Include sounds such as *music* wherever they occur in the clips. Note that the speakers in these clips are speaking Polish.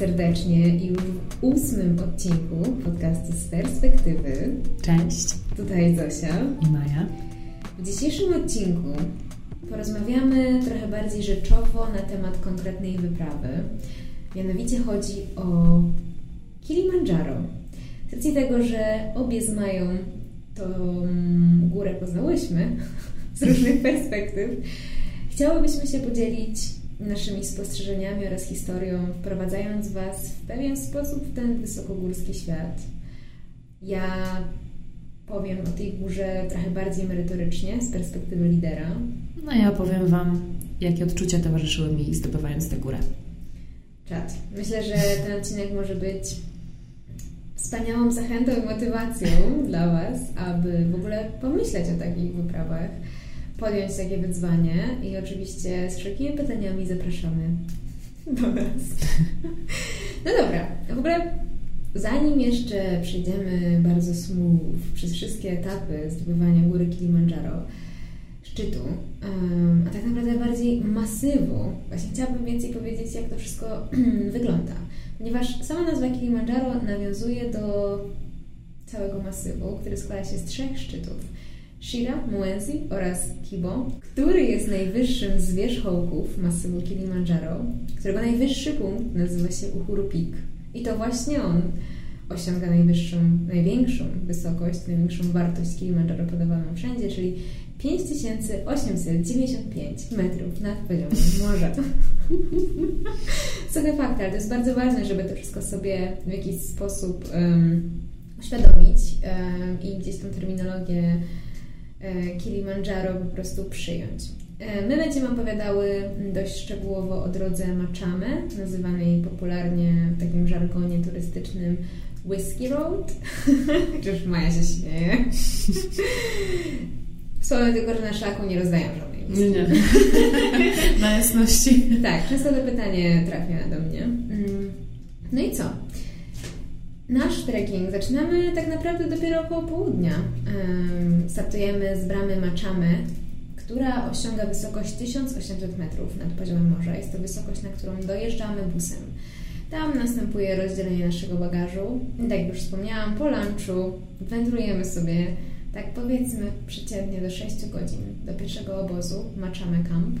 serdecznie już w ósmym odcinku podcastu z perspektywy. Cześć. Tutaj Zosia i Maja. W dzisiejszym odcinku porozmawiamy trochę bardziej rzeczowo na temat konkretnej wyprawy. Mianowicie chodzi o Kilimandżaro. Z racji tego, że obie z Mają tą górę poznałyśmy *laughs* z różnych perspektyw, chciałybyśmy się podzielić naszymi spostrzeżeniami oraz historią, wprowadzając Was w pewien sposób w ten wysokogórski świat. Ja powiem o tej górze trochę bardziej merytorycznie, z perspektywy lidera. No ja powiem Wam, jakie odczucia towarzyszyły mi zdobywając tę górę. Czad. Myślę, że ten odcinek może być wspaniałą zachętą i motywacją dla Was, aby w ogóle pomyśleć o takich wyprawach podjąć takie wyzwanie i oczywiście z wszelkimi pytaniami zapraszamy do nas. *laughs* No dobra, w ogóle zanim jeszcze przejdziemy bardzo smooth przez wszystkie etapy zdobywania góry Kilimandżaro, szczytu, a tak naprawdę bardziej masywu, właśnie chciałabym więcej powiedzieć, jak to wszystko *clears throat* wygląda. Ponieważ sama nazwa Kilimandżaro nawiązuje do całego masywu, który składa się z trzech szczytów Shira, Muenzi oraz Kibo, który jest najwyższym z wierzchołków masywu Kilimandżaro, którego najwyższy punkt nazywa się Uhuru Peak. I to właśnie on osiąga najwyższą, największą wysokość, największą wartość Kilimandżaro podawaną wszędzie, czyli 5895 metrów nad poziomem morza. Sobie fakt, ale to jest bardzo ważne, żeby to wszystko sobie w jakiś sposób um, uświadomić um, i gdzieś tą terminologię Kilimandżaro po prostu przyjąć. E, my będziemy opowiadały dość szczegółowo o drodze Machame, nazywanej popularnie w takim żargonie turystycznym Whiskey Road. *laughs* Chociaż Maja się śmieje. *laughs* Słowo tylko, że na szlaku nie rozdają żadnej whisky. Nie, nie. *laughs* Na jasności. Tak, często to pytanie trafia do mnie. Mm. No i co? Nasz trekking zaczynamy tak naprawdę dopiero około południa. Startujemy z bramy Machamy, która osiąga wysokość 1800 metrów nad poziomem morza. Jest to wysokość, na którą dojeżdżamy busem. Tam następuje rozdzielenie naszego bagażu. Tak jak już wspomniałam, po lunchu wędrujemy sobie, tak powiedzmy przeciętnie do 6 godzin do pierwszego obozu Machame Camp,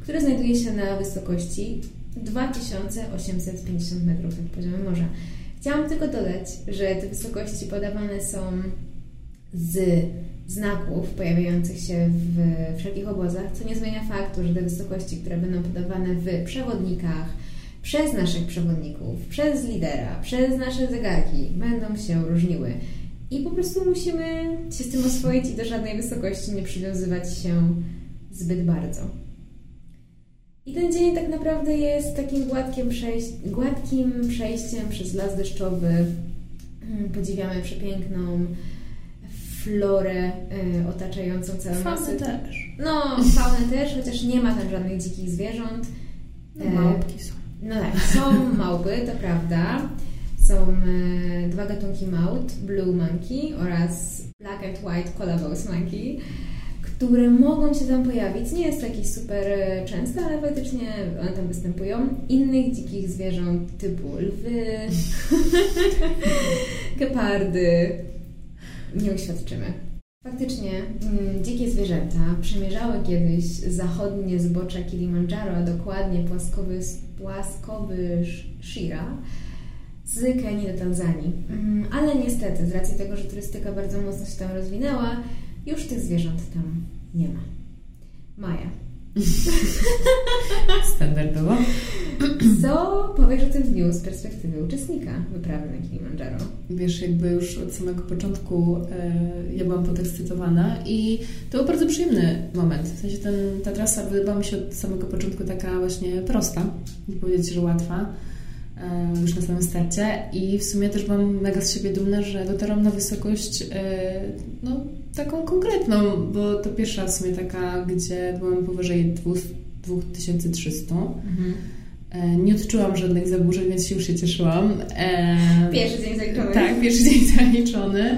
który znajduje się na wysokości 2850 metrów nad poziomem morza. Chciałam tylko dodać, że te wysokości podawane są z znaków pojawiających się w wszelkich obozach, co nie zmienia faktu, że te wysokości, które będą podawane w przewodnikach, przez naszych przewodników, przez lidera, przez nasze zegarki, będą się różniły. I po prostu musimy się z tym oswoić i do żadnej wysokości nie przywiązywać się zbyt bardzo. I ten dzień tak naprawdę jest takim gładkim, przejś gładkim przejściem przez las deszczowy. Mm, podziwiamy przepiękną florę e, otaczającą cały Faunę też. No, *laughs* faunę też, chociaż nie ma tam żadnych dzikich zwierząt. No, małpki są. No tak, są *laughs* małpy, to prawda. Są e, dwa gatunki małp, Blue Monkey oraz Black and White Colobus Monkey które mogą się tam pojawić. Nie jest to jakieś super e, częste, ale faktycznie one tam występują. Innych dzikich zwierząt typu lwy, *laughs* gepardy nie uświadczymy. Faktycznie mm, dzikie zwierzęta przemierzały kiedyś zachodnie zbocze Kilimandżaro, a dokładnie płaskowy, płaskowy Shira z Kenii do Tanzanii. Mm, ale niestety, z racji tego, że turystyka bardzo mocno się tam rozwinęła, już tych zwierząt tam nie ma. Maja. *laughs* Standardowo. Co powiesz o tym dniu z perspektywy uczestnika wyprawy na Kilimandżaro? Wiesz, jakby już od samego początku e, ja byłam podekscytowana i to był bardzo przyjemny moment. W sensie ten, ta trasa wydawała mi się od samego początku taka właśnie prosta, nie powiedzieć, że łatwa już na samym starcie i w sumie też byłam mega z siebie dumna, że dotarłam na wysokość e, no, taką konkretną, bo to pierwsza w sumie taka, gdzie byłam powyżej 2300. Mhm. E, nie odczułam żadnych zaburzeń, więc już się cieszyłam. E, pierwszy dzień zaliczony. Tak, pierwszy dzień *laughs* zaliczony.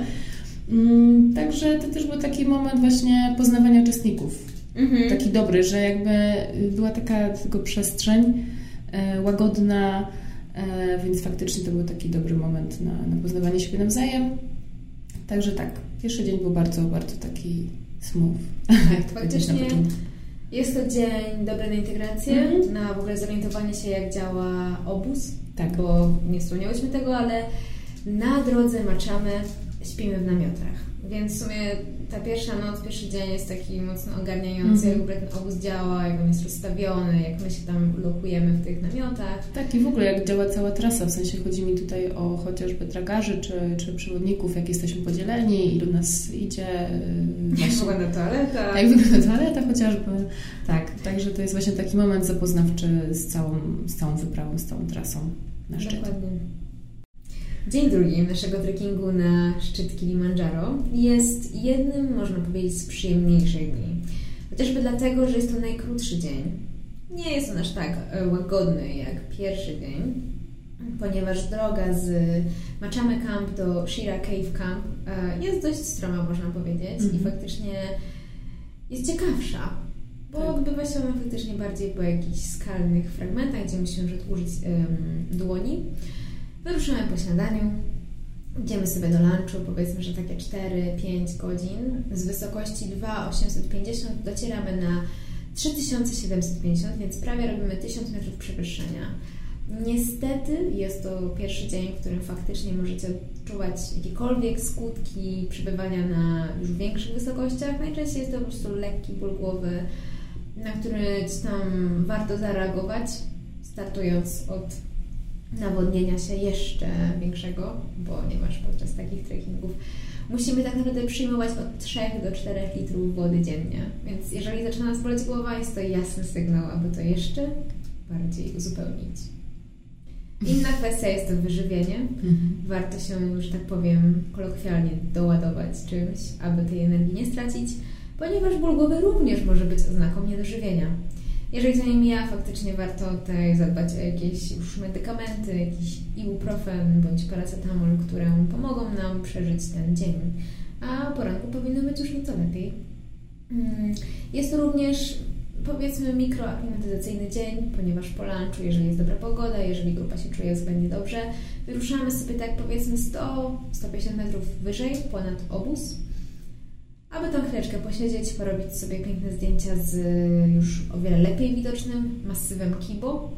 Mm, także to też był taki moment właśnie poznawania uczestników. Mhm. Taki dobry, że jakby była taka tylko przestrzeń łagodna, więc faktycznie to był taki dobry moment na, na poznawanie siebie nawzajem. Także tak, pierwszy dzień był bardzo, bardzo taki smooth. *laughs* Tak, faktycznie jest to dzień dobry na integrację, mm. na w ogóle zorientowanie się, jak działa obóz, tak. bo nie wspomniałyśmy tego, ale na drodze maczamy, śpimy w namiotach. Więc w sumie ta pierwsza noc, pierwszy dzień jest taki mocno ogarniający, mm -hmm. jak ten obóz działa, jak on jest rozstawiony, jak my się tam lokujemy w tych namiotach. Tak i w ogóle jak działa cała trasa, w sensie chodzi mi tutaj o chociażby tragarzy czy, czy przewodników, jak jesteśmy podzieleni, ilu nas idzie. *laughs* Jak wygląda toaleta. *laughs* Jak wygląda toaleta chociażby. Tak, także to jest właśnie taki moment zapoznawczy z całą, z całą wyprawą, z całą trasą na szczyt. Dokładnie. Dzień drugi naszego trekkingu na szczyt Kilimandżaro jest jednym, można powiedzieć, z przyjemniejszych dni. Chociażby dlatego, że jest to najkrótszy dzień. Nie jest on aż tak e, łagodny jak pierwszy dzień, ponieważ droga z Machame Camp do Shira Cave Camp e, jest dość stroma, można powiedzieć, mm -hmm. i mhm. faktycznie jest ciekawsza, bo tak. odbywa się ona faktycznie bardziej po jakichś skalnych fragmentach, gdzie musimy użyć um, dłoni. Wyruszamy po śniadaniu, idziemy sobie do lunchu, powiedzmy, że takie 4-5 godzin. Z wysokości 2,850 docieramy na 3750, więc prawie robimy 1000 metrów przewyższenia. Niestety jest to pierwszy dzień, w którym faktycznie możecie odczuwać jakiekolwiek skutki przebywania na już większych wysokościach. Najczęściej jest to po prostu lekki ból głowy, na który tam warto zareagować, startując od nawodnienia się jeszcze większego, ponieważ podczas takich trekkingów musimy tak naprawdę przyjmować od 3 do 4 litrów wody dziennie. Więc jeżeli zaczyna nas boleć głowa, jest to jasny sygnał, aby to jeszcze bardziej uzupełnić. Inna *laughs* kwestia jest to wyżywienie. Mhm. Warto się, że tak powiem, kolokwialnie doładować czymś, aby tej energii nie stracić, ponieważ ból głowy również może być oznaką niedożywienia. Jeżeli to nie mija, faktycznie warto tutaj zadbać o jakieś już medykamenty, jakiś ibuprofen bądź paracetamol, które pomogą nam przeżyć ten dzień. A poranku powinno być już nieco lepiej. Mm, jest to również powiedzmy mikroaklimatyzacyjny dzień, ponieważ po lunchu, jeżeli jest dobra pogoda, jeżeli grupa się czuje względnie dobrze, wyruszamy sobie tak powiedzmy 100-150 metrów wyżej ponad obóz aby tam chwileczkę posiedzieć, porobić sobie piękne zdjęcia z już o wiele lepiej widocznym masywem Kibo.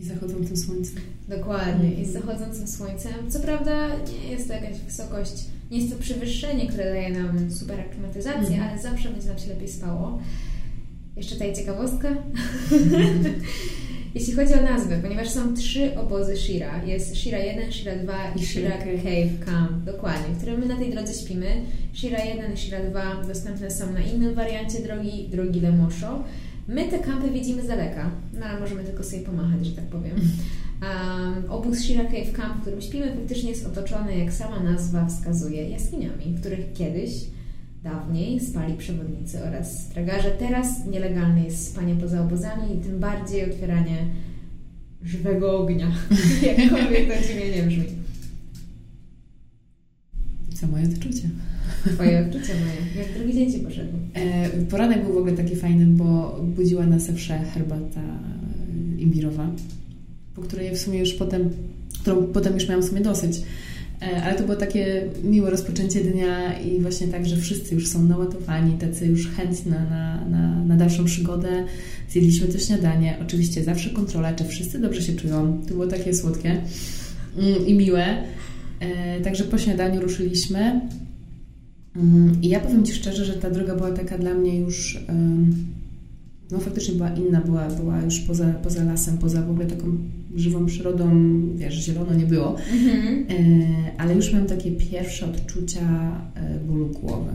I zachodzącym słońcem. Dokładnie, mm. i z zachodzącym słońcem. Co prawda nie jest to jakaś wysokość, nie jest to przewyższenie, które daje nam super aklimatyzację, mm. ale zawsze będzie nam się lepiej spało. Jeszcze tutaj ciekawostka. Mm. *laughs* Jeśli chodzi o nazwę, ponieważ są trzy obozy Shira. Jest Shira 1, Shira 2 i Shira Cave Camp. Dokładnie, w którym my na tej drodze śpimy. Shira 1 i Shira 2 dostępne są na innym wariancie drogi, drogi Lemosho. My te kampy widzimy z daleka, no ale możemy tylko sobie pomachać, że tak powiem. *laughs* Um, obóz Shira Cave Camp, w którym śpimy, faktycznie jest otoczony, jak sama nazwa wskazuje, jaskiniami, w których kiedyś dawniej spali przewodnicy oraz tragarze. Teraz nielegalne jest spanie poza obozami i tym bardziej otwieranie żywego ognia, *laughs* jakkolwiek to dziwnie nie brzmi. Co moje odczucia? Twoje *laughs* odczucia moje. Jak drugi dzień Ci poszedł? E, poranek był w ogóle taki fajny, bo budziła nas zawsze herbata imbirowa, po której w sumie już potem, którą potem już miałam w sumie dosyć. E, ale to było takie miłe rozpoczęcie dnia i właśnie tak, że wszyscy już są naładowani, tacy już chętni na, na, na dalszą przygodę. Zjedliśmy to śniadanie. Oczywiście zawsze kontrola, czy wszyscy dobrze się czują. To było takie słodkie mm, i miłe. E, także po śniadaniu ruszyliśmy. Mm, I ja powiem Ci szczerze, że ta droga była taka dla mnie już no faktycznie była inna, była, była już poza, poza lasem, poza w ogóle taką żywą przyrodą, wiesz, zielono nie było, mhm. e, ale już miałam takie pierwsze odczucia e, bólu głowy.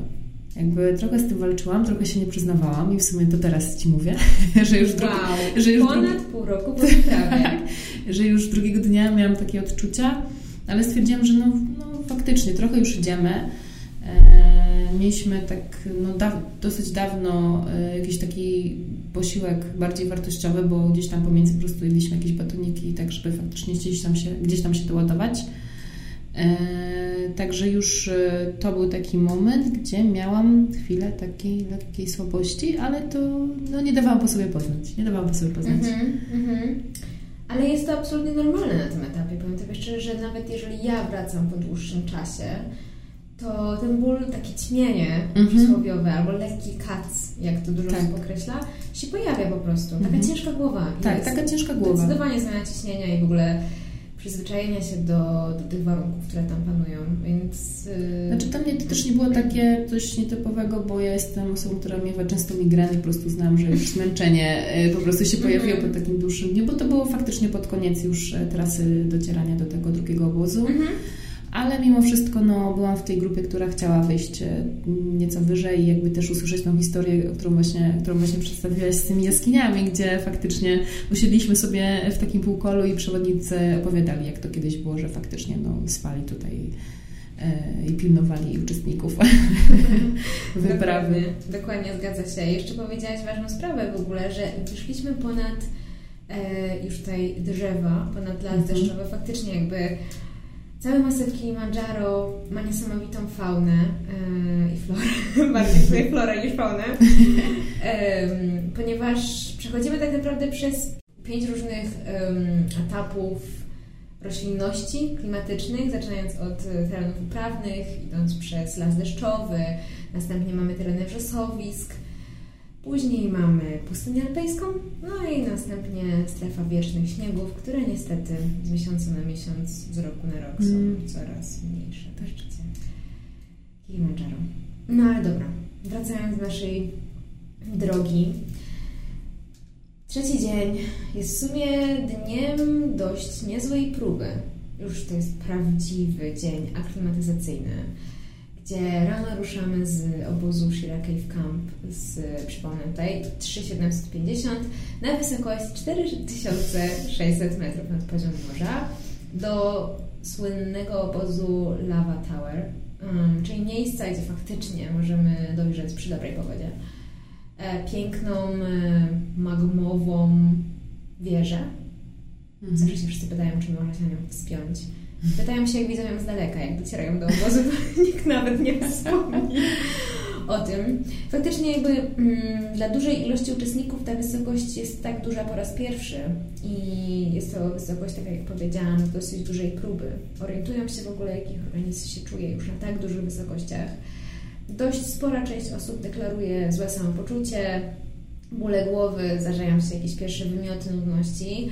Jakby trochę z tym walczyłam, trochę się nie przyznawałam i w sumie to teraz Ci mówię, *laughs* że już, wow. że już ponad pół roku tak, *laughs* że już drugiego dnia miałam takie odczucia, ale stwierdziłam, że no, no faktycznie trochę już idziemy, mieliśmy tak no, da dosyć dawno e, jakiś taki posiłek bardziej wartościowy, bo gdzieś tam pomiędzy po prostu jedliśmy jakieś batoniki, tak żeby faktycznie gdzieś tam się, gdzieś tam się doładować. E, także już e, to był taki moment, gdzie miałam chwilę takiej lekkiej słabości, ale to no, nie dawałam po sobie poznać. Nie dawałam po sobie poznać. Mm -hmm, mm -hmm. Ale jest to absolutnie normalne na tym etapie. Powiem Tobie szczerze, że nawet jeżeli ja wracam po dłuższym czasie, to ten ból, takie ćmienie Mhm. przysłowiowe albo lekki kac, jak to dużo Tak. osób określa, się pojawia po prostu. Taka Mhm. ciężka głowa. Tak, taka ciężka głowa. Zdecydowanie zmiana ciśnienia i w ogóle przyzwyczajenia się do, do tych warunków, które tam panują, więc... Yy, Znaczy dla mnie to też nie było takie coś nietypowego, bo ja jestem osobą, która miewa często migreny po prostu znam, że już zmęczenie e, po prostu się pojawiło Mhm. po takim dłuższym dniu, bo to było faktycznie pod koniec już e, trasy docierania do tego drugiego obozu. Ale mimo wszystko no, byłam w tej grupie, która chciała wyjść e, nieco wyżej i jakby też usłyszeć tą historię, którą właśnie, którą właśnie przedstawiłaś z tymi jaskiniami, gdzie faktycznie usiedliśmy sobie w takim półkolu i przewodnicy opowiadali, jak to kiedyś było, że faktycznie no, spali tutaj e, i pilnowali uczestników *laughs* wyprawy. Dokładnie, dokładnie zgadza się. Jeszcze powiedziałaś ważną sprawę w ogóle, że wyszliśmy ponad e, już tutaj drzewa, ponad las Mhm. deszczowy. Faktycznie jakby cały masyw Kilimandżaro ma niesamowitą faunę e, i florę, *laughs* bardziej tutaj florę niż faunę, *laughs* Em, ponieważ przechodzimy tak naprawdę przez pięć różnych em, etapów roślinności klimatycznych, zaczynając od terenów uprawnych, idąc przez las deszczowy, następnie mamy tereny wrzosowisk, później mamy pustynię alpejską, no i następnie strefa wiecznych śniegów, które niestety z miesiąca na miesiąc, z roku na rok są Mm. coraz mniejsze w szczycie Kilimandżaro. No ale dobra, wracając do naszej drogi. Trzeci dzień jest w sumie dniem dość niezłej próby. Już to jest prawdziwy dzień aklimatyzacyjny, gdzie rano ruszamy z obozu Shira Cave Camp z, przypomnę tutaj, 3750 na wysokość 4600 metrów nad poziomem morza do słynnego obozu Lava Tower, um, czyli miejsca, gdzie faktycznie możemy dojrzeć przy dobrej pogodzie e, piękną, e, magmową wieżę. Zawsze się wszyscy pytają, czy można się na nią wspiąć. Pytają się, jak widzą ją z daleka, jak docierają do obozu, *laughs* nikt nawet nie wspomni o tym. Faktycznie jakby mm, dla dużej ilości uczestników ta wysokość jest tak duża po raz pierwszy i jest to wysokość, tak jak powiedziałam, dosyć dużej próby. Orientują się w ogóle, jak ich organizm się czuje już na tak dużych wysokościach. Dość spora część osób deklaruje złe samopoczucie, bóle głowy, zdarzają się jakieś pierwsze wymioty nudności,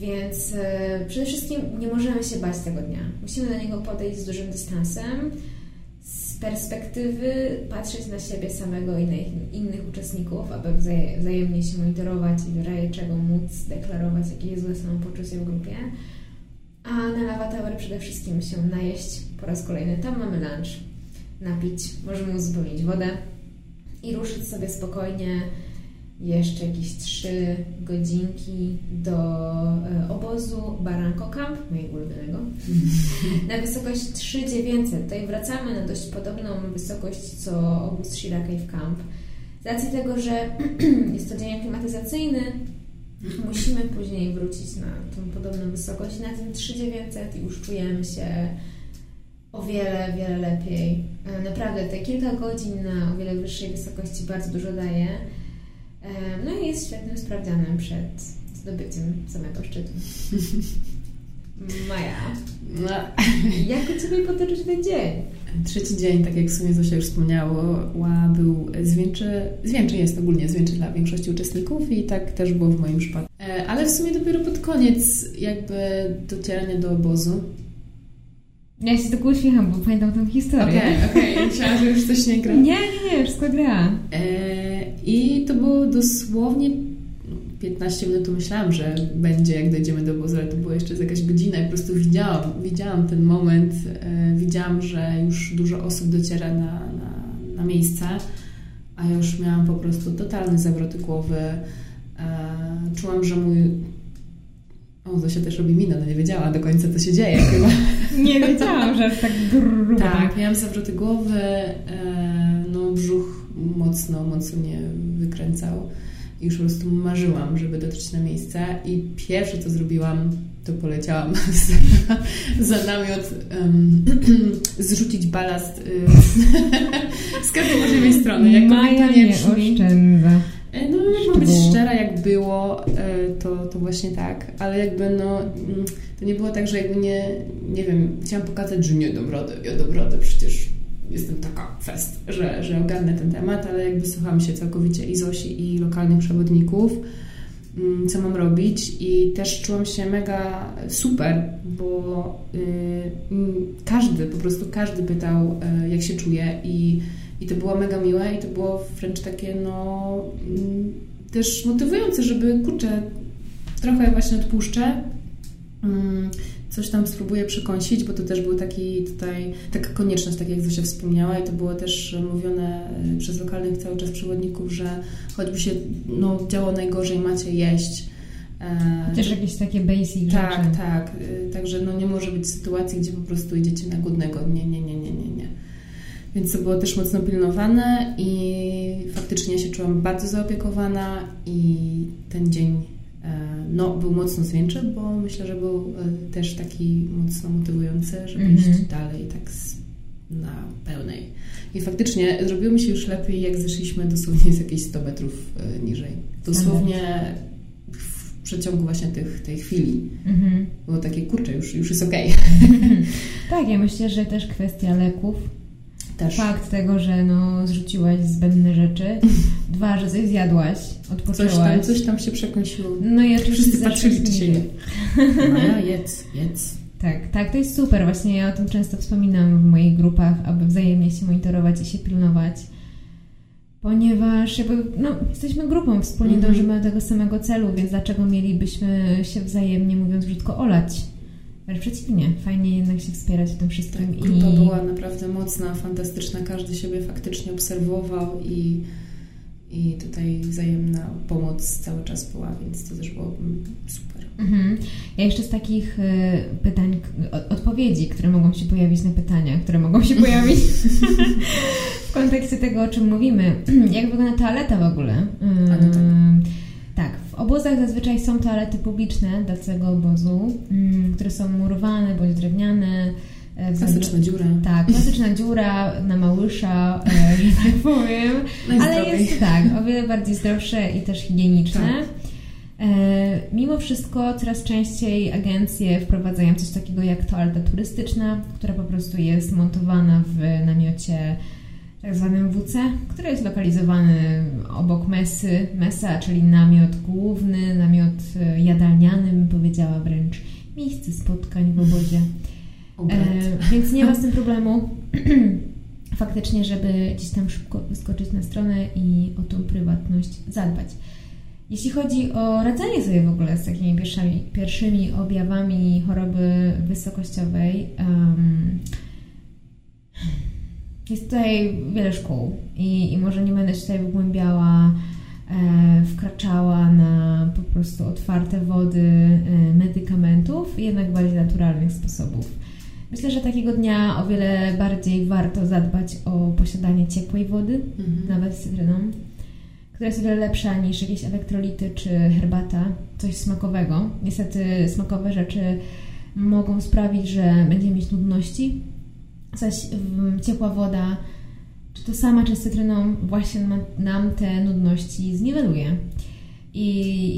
więc e, przede wszystkim nie możemy się bać tego dnia. Musimy do niego podejść z dużym dystansem, z perspektywy patrzeć na siebie samego i na innych uczestników, aby wzaje- wzajemnie się monitorować i w razie czego móc deklarować, jakie jest złe samopoczucie w grupie. A na Lava przede wszystkim się najeść po raz kolejny. Tam mamy lunch, napić, możemy uzupełnić wodę i ruszyć sobie spokojnie jeszcze jakieś trzy godzinki do e, obozu Barranco Camp, mojego ulubionego, *laughs* na wysokość 3900. Tutaj wracamy na dość podobną wysokość co obóz Shira Cave Camp. Z racji tego, że *clears throat* jest to dzień klimatyzacyjny, musimy później wrócić na tą podobną wysokość, na tym 3900 i już czujemy się o wiele, wiele lepiej. E, Naprawdę te kilka godzin na o wiele wyższej wysokości bardzo dużo daje. No i jest świetnym sprawdzianem przed zdobyciem samego szczytu. *laughs* Maja, No, jak u Ciebie potoczył się ten dzień? Trzeci dzień, tak jak w sumie Zosia już wspomniała, był zwieńczy, zwieńczy jest ogólnie zwieńczy dla większości uczestników i tak też było w moim przypadku. E, Ale w sumie dopiero pod koniec jakby docierania do obozu. Ja się tylko uśmiecham, bo pamiętam tą historię. okej, myślałam, że już coś nie gra. Nie, nie, nie, wszystko gra. E, I to było dosłownie 15 minut, to myślałam, że będzie jak dojdziemy do ale to było jeszcze jakaś godzina i po prostu widziałam, widziałam ten moment, e, widziałam, że już dużo osób dociera na, na, na miejsce, a ja już miałam po prostu totalny zawroty głowy. E, czułam, że mój... O, Zosia też robi minę, no nie wiedziała do końca, co się dzieje chyba. Nie wiedziałam, że aż tak grubo. Tak, miałam zawroty głowy, e, no brzuch mocno, mocno mnie wykręcał. I już po prostu marzyłam, żeby dotrzeć na miejsce i pierwsze co zrobiłam, to poleciałam za, namiot em, zrzucić balast y, z każdej możliwej strony. Jak Maja nie oszczędza. E, no, jak mam być szczera, jak było, e, to, to właśnie tak, ale jakby no, mm, to nie było tak, że jakby nie, nie wiem, chciałam pokazać, że nie dam ja dam przecież jestem taka fest, że, że ogarnę ten temat, ale jakby słuchałam się całkowicie i Zosi, i lokalnych przewodników, mm, co mam robić i też czułam się mega super, bo y, mm, każdy, po prostu każdy pytał, y, jak się czuję i i to było mega miłe i to było wręcz takie, no, mm, też motywujące, żeby, kurczę, trochę właśnie odpuszczę, mm, coś tam spróbuję przekąsić, bo to też był taki tutaj, taka konieczność, tak jak Zosia wspomniała i to było też mówione e, przez lokalnych cały czas przewodników, że choćby się no, działo najgorzej, macie jeść. E, Chociaż jakieś takie basic Tak, rzeczy. tak. E, także no, nie może być sytuacji, gdzie po prostu idziecie na głodnego. Nie, nie, nie, nie, nie, nie. Więc to było też mocno pilnowane i faktycznie się czułam bardzo zaopiekowana i ten dzień e, no, był mocno zwieńczy, bo myślę, że był e, też taki mocno motywujący, żeby mm -hmm. iść dalej tak na pełnej. I faktycznie zrobiło mi się już lepiej, jak zeszliśmy dosłownie z jakieś 100 metrów e, niżej. Dosłownie w przeciągu właśnie tych, tej chwili. Mm -hmm. Było takie, kurczę, już, już jest okej. Okay. *laughs* tak, ja myślę, że też kwestia leków też. Fakt tego, że no, zrzuciłaś zbędne rzeczy. *laughs* Dwa, że coś zjadłaś, odpoczęłaś. Coś tam, coś tam się przekąsiło. No i oczywiście Wszyscy patrzyli, czy się je. No ja jedz, jedz. *laughs* Tak, tak, to jest super. Właśnie ja o tym często wspominam w moich grupach, aby wzajemnie się monitorować i się pilnować. Ponieważ jakby, no, jesteśmy grupą, wspólnie mm -hmm. dążymy do tego samego celu, więc dlaczego mielibyśmy się wzajemnie, mówiąc brzydko, olać? Wręcz przeciwnie, fajnie jednak się wspierać w tym wszystkim. Tak, grupa i... była naprawdę mocna, fantastyczna, każdy siebie faktycznie obserwował i, i tutaj wzajemna pomoc cały czas była, więc to też było super. Mhm. Ja jeszcze z takich y, pytań, odpowiedzi, które mogą się pojawić na pytania, które mogą się pojawić *laughs* w kontekście tego, o czym mówimy. *clears throat* Jak wygląda toaleta w ogóle? A no tak. Obozach zazwyczaj są toalety publiczne dla całego obozu, mm, które są murowane bądź drewniane. E, klasyczna dziura. Tak, klasyczna dziura na małysza, e, *laughs* że tak powiem. Ale jest tak, o wiele bardziej zdrowsze i też higieniczne. Tak. E, mimo wszystko coraz częściej agencje wprowadzają coś takiego jak toaleta turystyczna, która po prostu jest montowana w namiocie tak zwanym WC, który jest lokalizowany obok mesy, mesa, czyli namiot główny, namiot e, jadalniany, bym powiedziała wręcz, miejsce spotkań w obozie. *laughs* E, więc nie ma z tym problemu. *clears throat* Faktycznie, żeby gdzieś tam szybko wyskoczyć na stronę i o tą prywatność zadbać. Jeśli chodzi o radzenie sobie w ogóle z takimi pierwszymi, pierwszymi objawami choroby wysokościowej, um, jest tutaj wiele szkół i, i może nie będę się tutaj wgłębiała, e, wkraczała na po prostu otwarte wody e, medykamentów, jednak bardziej naturalnych sposobów. Myślę, że takiego dnia o wiele bardziej warto zadbać o posiadanie ciepłej wody, mhm. nawet z cytryną, która jest o wiele lepsza niż jakieś elektrolity czy herbata, coś smakowego. Niestety smakowe rzeczy mogą sprawić, że będziemy mieć nudności, zaś ciepła woda, czy to sama, czy z cytryną, właśnie nam te nudności zniweluje. I,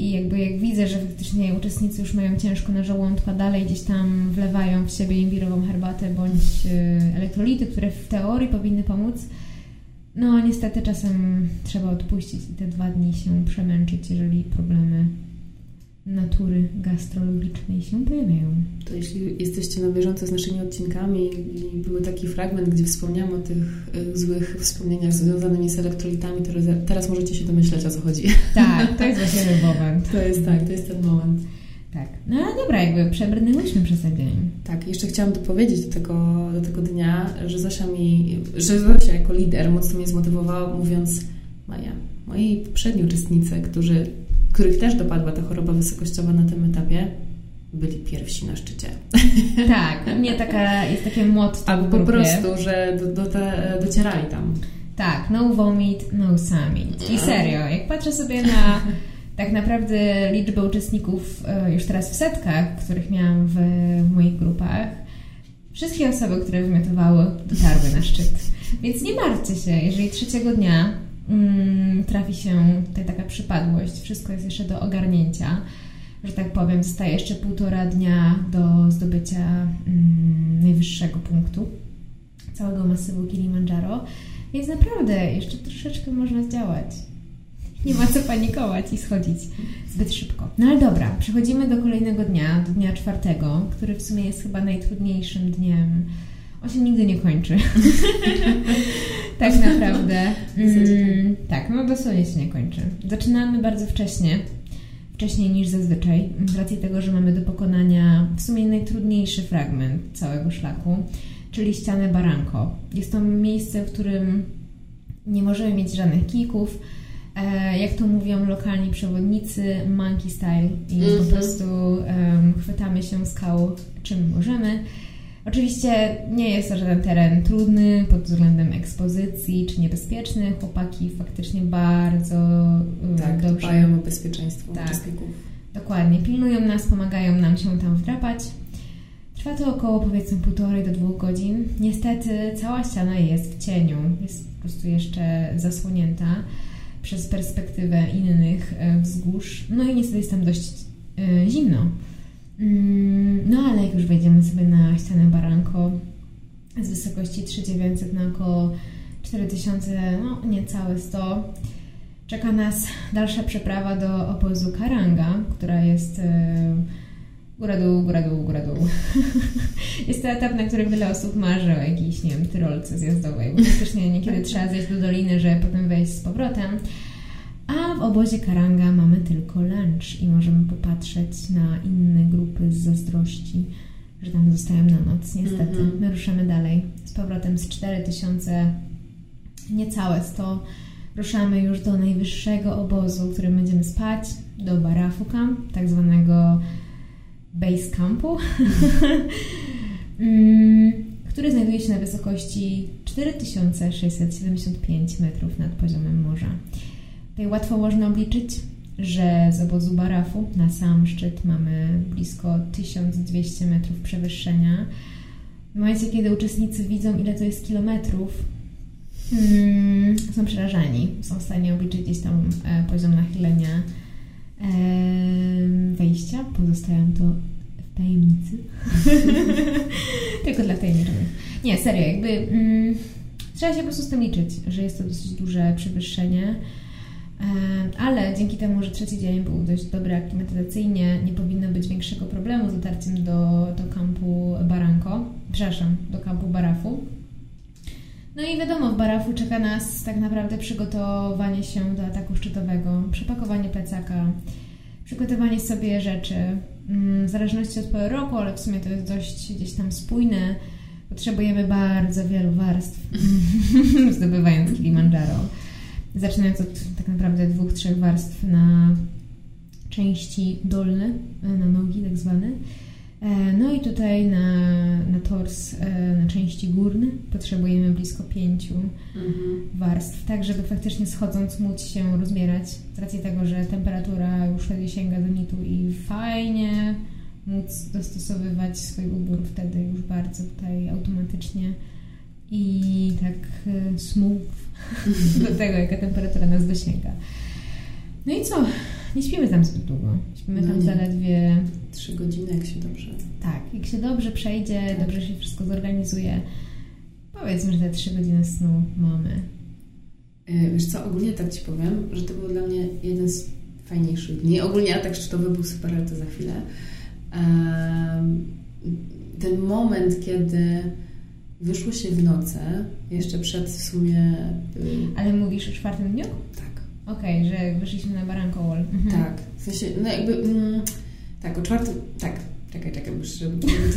I, jakby jak widzę, że faktycznie uczestnicy już mają ciężko na żołądku, a dalej gdzieś tam wlewają w siebie imbirową herbatę bądź e, elektrolity, które w teorii powinny pomóc, no niestety czasem trzeba odpuścić i te dwa dni się przemęczyć, jeżeli problemy natury gastrologicznej się pojawiają. To jeśli jesteście na bieżąco z naszymi odcinkami i był taki fragment, gdzie wspomniałam o tych y, złych wspomnieniach związanymi z elektrolitami, to teraz możecie się domyśleć, o co chodzi. Tak, to jest właśnie ten moment. To jest tak, to jest ten moment. Tak. No ale dobra, jakby przebrnęłyśmy przez ten dzień. Tak, jeszcze chciałam dopowiedzieć do tego, do tego dnia, że Zosia mi, że Zosia jako lider mocno mnie zmotywowała, mówiąc Maja, moi poprzedni uczestnicy, którzy których też dopadła ta choroba wysokościowa na tym etapie, byli pierwsi na szczycie. Tak, nie taka, jest takie motto Albo po prostu, że do, do te, docierali tam. Tak, no vomit, no summit. I no. serio, jak patrzę sobie na tak naprawdę liczbę uczestników e, już teraz w setkach, których miałam w moich grupach, wszystkie osoby, które wymiotowały, dotarły na szczyt. Więc nie martwcie się, jeżeli trzeciego dnia mm, trafi się tutaj taka przypadłość, wszystko jest jeszcze do ogarnięcia, że tak powiem, zostaje jeszcze półtora dnia do zdobycia mm, najwyższego punktu całego masywu Kilimandżaro, więc naprawdę jeszcze troszeczkę można zdziałać. Nie ma co panikować i schodzić zbyt szybko. No ale dobra, przechodzimy do kolejnego dnia, do dnia czwartego, który w sumie jest chyba najtrudniejszym dniem. On się nigdy nie kończy. *laughs* tak naprawdę. Mm, tak, no dosłownie się nie kończy. Zaczynamy bardzo wcześnie, wcześniej niż zazwyczaj, z racji tego, że mamy do pokonania w sumie najtrudniejszy fragment całego szlaku, czyli ścianę Baranko. Jest to miejsce, w którym nie możemy mieć żadnych kików, E, jak to mówią lokalni przewodnicy, monkey style i mm -hmm. po mhm. prostu um, chwytamy się skał czym możemy. Oczywiście nie jest to żaden teren trudny pod względem ekspozycji czy niebezpieczny. Chłopaki faktycznie bardzo tak, dobrze dbają o bezpieczeństwo tak, uczestników. Dokładnie. Pilnują nas, pomagają nam się tam wdrapać. Trwa to około powiedzmy półtorej do dwóch godzin. Niestety cała ściana jest w cieniu. Jest po prostu jeszcze zasłonięta przez perspektywę innych e, wzgórz. No i niestety jest tam dość e, zimno. Mm, no ale jak już wejdziemy sobie na ścianę Baranko z wysokości 3900 na około 4000, no niecałe 100, czeka nas dalsza przeprawa do obozu Karanga, która jest góra dół, góra dół, góra dół. jest to etap, na którym wiele osób marzy o jakiejś, nie wiem, tyrolce zjazdowej, bo faktycznie niekiedy trzeba zejść do doliny, żeby potem wejść z powrotem. A w obozie Karanga mamy tylko lunch i możemy popatrzeć na inne grupy z zazdrości, że tam zostają na noc. Niestety, mm -hmm. my ruszamy dalej. Z powrotem z 4000, niecałe 100, ruszamy już do najwyższego obozu, w którym będziemy spać, do Barafu Camp, tak zwanego base campu, *laughs* mm, który znajduje się na wysokości 4675 metrów nad poziomem morza. Tutaj łatwo można obliczyć, że z obozu Barafu na sam szczyt mamy blisko 1200 metrów przewyższenia. W momencie, kiedy uczestnicy widzą, ile to jest kilometrów, hmm, są przerażeni. Są w stanie obliczyć gdzieś tam e, poziom nachylenia wejścia. Pozostają to w tajemnicy. *laughs* Tylko dla tajemniczonych. Nie, serio, jakby mm, trzeba się po prostu z tym liczyć, że jest to dosyć duże przewyższenie. Ale dzięki temu, że trzeci dzień był dość dobry aklimatyzacyjnie, nie powinno być większego problemu z dotarciem do, do kampu Baranko, przepraszam, do kampu Barafu. No i wiadomo, w Barafu czeka nas tak naprawdę przygotowanie się do ataku szczytowego, przepakowanie plecaka, przygotowanie sobie rzeczy. Mm, w zależności od pory roku, ale w sumie to jest dość gdzieś tam spójne. Potrzebujemy bardzo wielu warstw, *laughs* zdobywając Kilimandżaro zaczynając od tak naprawdę dwóch, trzech warstw na części dolne, na nogi tak zwane. E, no i tutaj na, na tors, e, na części górne potrzebujemy blisko pięciu mhm. warstw, tak żeby faktycznie schodząc móc się rozbierać, z racji tego, że temperatura już wtedy sięga zenitu i fajnie móc dostosowywać swój ubór wtedy już bardzo tutaj automatycznie i tak e, smooth *laughs* do tego, jaka temperatura nas dosięga. No i co? Nie śpimy tam zbyt długo. Śpimy no tam nie. zaledwie... Trzy godziny, jak się dobrze... Tak, jak się dobrze przejdzie, tak. dobrze się wszystko zorganizuje. Powiedzmy, że te trzy godziny snu mamy. E, wiesz co, ogólnie tak Ci powiem, że to był dla mnie jeden z fajniejszych dni. Ogólnie atak szczytowy był super, ale to za chwilę. ten moment, kiedy Wyszło się w nocy, jeszcze przed w sumie... Y, Ale mówisz o czwartym dniu? Tak. Okej, okay, że wyszliśmy na Baranko Wall. Mhm. Tak, w sensie, no jakby... Mm, tak, o czwartym... Tak, czekaj, czekaj, muszę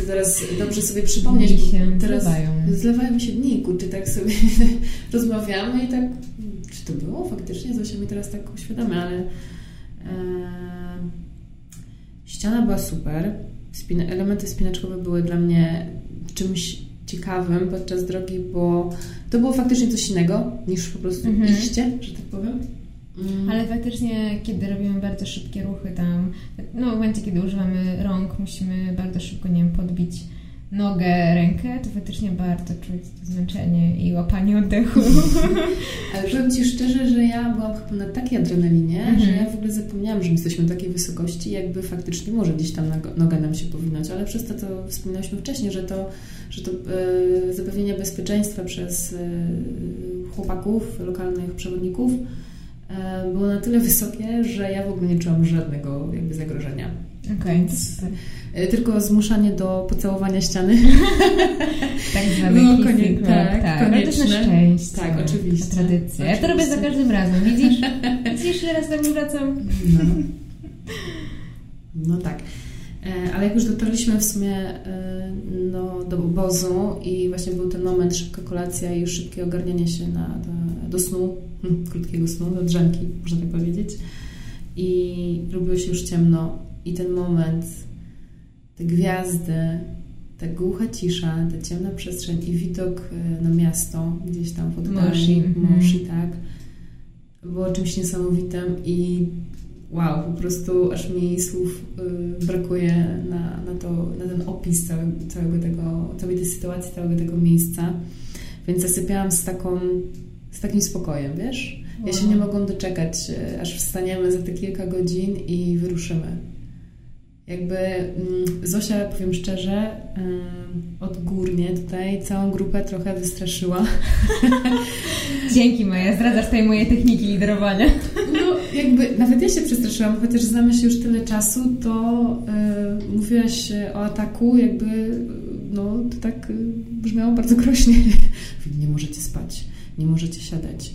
to teraz dobrze sobie przypomnieć. Dni się teraz zlewają. Zlewają mi się dni, czy tak sobie *laughs* rozmawiamy i tak... Czy to było faktycznie? Zosia mi teraz tak uświadamia, ale... E, ściana była super. Spina, elementy spinaczkowe były dla mnie czymś ciekawym podczas drogi, bo to było faktycznie coś innego niż po prostu mhm. iście, że tak powiem. Mm. Ale faktycznie, kiedy robimy bardzo szybkie ruchy tam, no w momencie, kiedy używamy rąk, musimy bardzo szybko, nie wiem, podbić nogę, rękę, to faktycznie bardzo czuć to zmęczenie i łapanie oddechu. *laughs* Ale powiem Ci szczerze, że ja byłam chyba na takiej adrenalinie, Mhm. że ja w ogóle zapomniałam, że my jesteśmy na takiej wysokości, jakby faktycznie może gdzieś tam noga nam się powinąć, ale przez to, co wspominałyśmy wcześniej, że to, że to e, zapewnienie bezpieczeństwa przez e, chłopaków, lokalnych przewodników e, było na tyle wysokie, że ja w ogóle nie czułam żadnego jakby zagrożenia. Okej, e, tylko zmuszanie do pocałowania ściany. *laughs* tak zwany No, kissing konie- club, tak, tak, ale to konieczne. szczęście. Tak, oczywiście. To tradycja. Ja to robię za każdym razem, widzisz? *laughs* Widzisz, ile razy tak wracam? No, no tak. E, Ale jak już dotarliśmy w sumie e, no, do obozu i właśnie był ten moment, szybka kolacja i szybkie ogarnianie się na, do, do snu, hm, krótkiego snu, do drzemki, można tak powiedzieć. I robiło się już ciemno i ten moment, te gwiazdy, ta głucha cisza, ta ciemna przestrzeń i widok e, na miasto gdzieś tam oddali. Moshi, mhm. Moshi, tak. Było czymś niesamowitym i wow, po prostu aż mi słów y, brakuje na, na, to, na ten opis całego, całego tego, całej tej sytuacji, całego tego miejsca. Więc zasypiałam z taką, z takim spokojem, wiesz? Ja się Wow. nie mogłam doczekać, y, aż wstaniemy za te kilka godzin i wyruszymy. Jakby mm, Zosia, powiem szczerze, odgórnie tutaj całą grupę trochę wystraszyła. *laughs* Dzięki Maja, zdradzasz tutaj moje techniki liderowania. No, jakby nawet ja się przestraszyłam, chociaż znamy się już tyle czasu, to y, mówiłaś o ataku, jakby no, to tak y, brzmiało bardzo groźnie. Nie możecie spać, nie możecie siadać.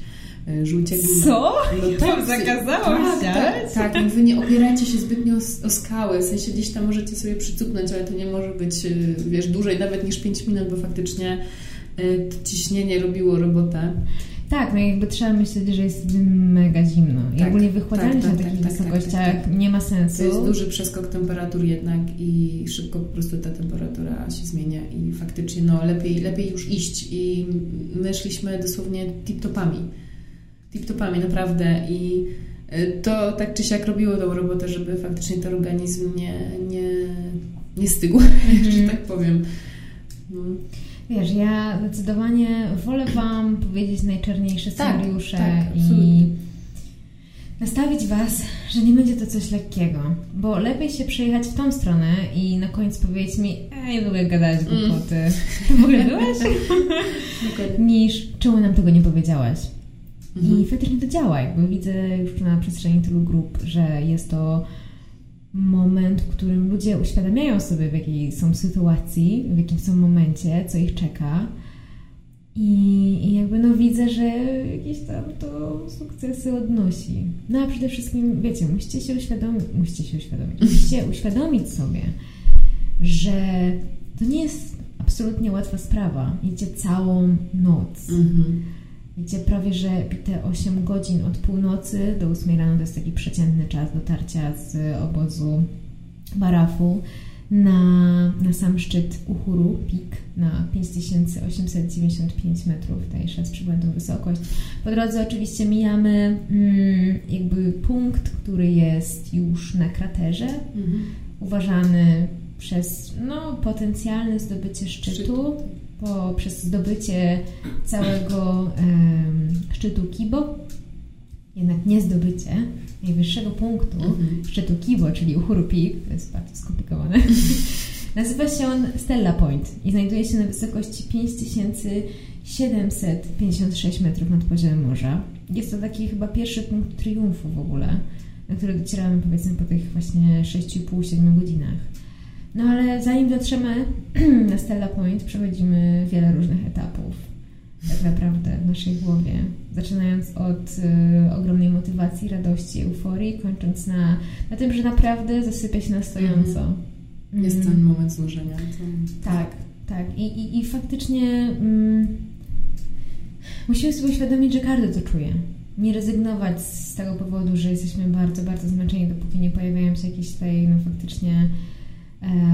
Y, Żółcie gumę. Co? No Wam zakazałam tak, siadać? tak, tak, mówię, nie opierajcie się zbytnio o, skały, w sensie gdzieś tam możecie sobie przycupnąć, ale to nie może być, y, wiesz, dłużej nawet niż 5 minut, bo faktycznie to ciśnienie robiło robotę. Tak, no jakby trzeba myśleć, że jest mega zimno. I Tak, ogólnie wychładzanie tak, się na tak, takich tak, tak, wysokościach tak, nie ma sensu. To jest duży przeskok temperatur jednak i szybko po prostu ta temperatura się zmienia i faktycznie no lepiej, lepiej już iść i my szliśmy dosłownie tip-topami. Tip-topami naprawdę i y, to tak czy siak robiło tą robotę, żeby faktycznie ten organizm nie, nie, nie stygł, *laughs* że tak powiem. No. Wiesz, ja zdecydowanie wolę Wam powiedzieć najczarniejsze Tak, scenariusze tak, i absolutnie. nastawić Was, że nie będzie to coś lekkiego. Bo lepiej się przejechać w tą stronę i na końcu powiedzieć mi, ej, w ogóle gadać Mm. głupoty. Ty *laughs* w ogóle byłaś? *laughs* Niż czemu nam tego nie powiedziałaś. Mhm. I faktycznie to działa, jakby widzę już na przestrzeni tylu grup, że jest to moment, w którym ludzie uświadamiają sobie, w jakiej są sytuacji, w jakim są momencie, co ich czeka. I, I jakby no widzę, że jakieś tam to sukcesy odnosi. No a przede wszystkim, wiecie, musicie się uświadomić, musicie się uświadomić, *laughs* musicie uświadomić sobie, że to nie jest absolutnie łatwa sprawa. Idzie całą noc. Mhm. Idzie prawie, że te 8 godzin od północy do 8 rano to jest taki przeciętny czas dotarcia z obozu Barafu na, na sam szczyt Uhuru Peak na 5895 metrów, tutaj z przybłędną wysokość. Po drodze oczywiście mijamy mm, jakby punkt, który jest już na kraterze, Mhm. uważany przez no, potencjalne zdobycie szczytu, Szczytu. Poprzez zdobycie całego szczytu Kibo, jednak nie zdobycie najwyższego punktu Mhm. szczytu Kibo, czyli Uhuru Peak, to jest bardzo skomplikowane. *laughs* Nazywa się on Stella Point i znajduje się na wysokości 5756 metrów nad poziomem morza. Jest to taki chyba pierwszy punkt triumfu w ogóle, na który docieramy powiedzmy po tych właśnie 6,5-7 godzinach. No ale zanim dotrzemy *clears throat* na Stella Point, przechodzimy wiele różnych etapów. Tak naprawdę w naszej głowie. Zaczynając od y, ogromnej motywacji, radości, euforii, kończąc na, na tym, że naprawdę zasypia się na stojąco. Jest Mm. ten moment znużenia. To... Tak, tak. I, i, i faktycznie mm, musimy sobie uświadomić, że każdy to czuje. Nie rezygnować z tego powodu, że jesteśmy bardzo, bardzo zmęczeni, dopóki nie pojawiają się jakieś tutaj no, faktycznie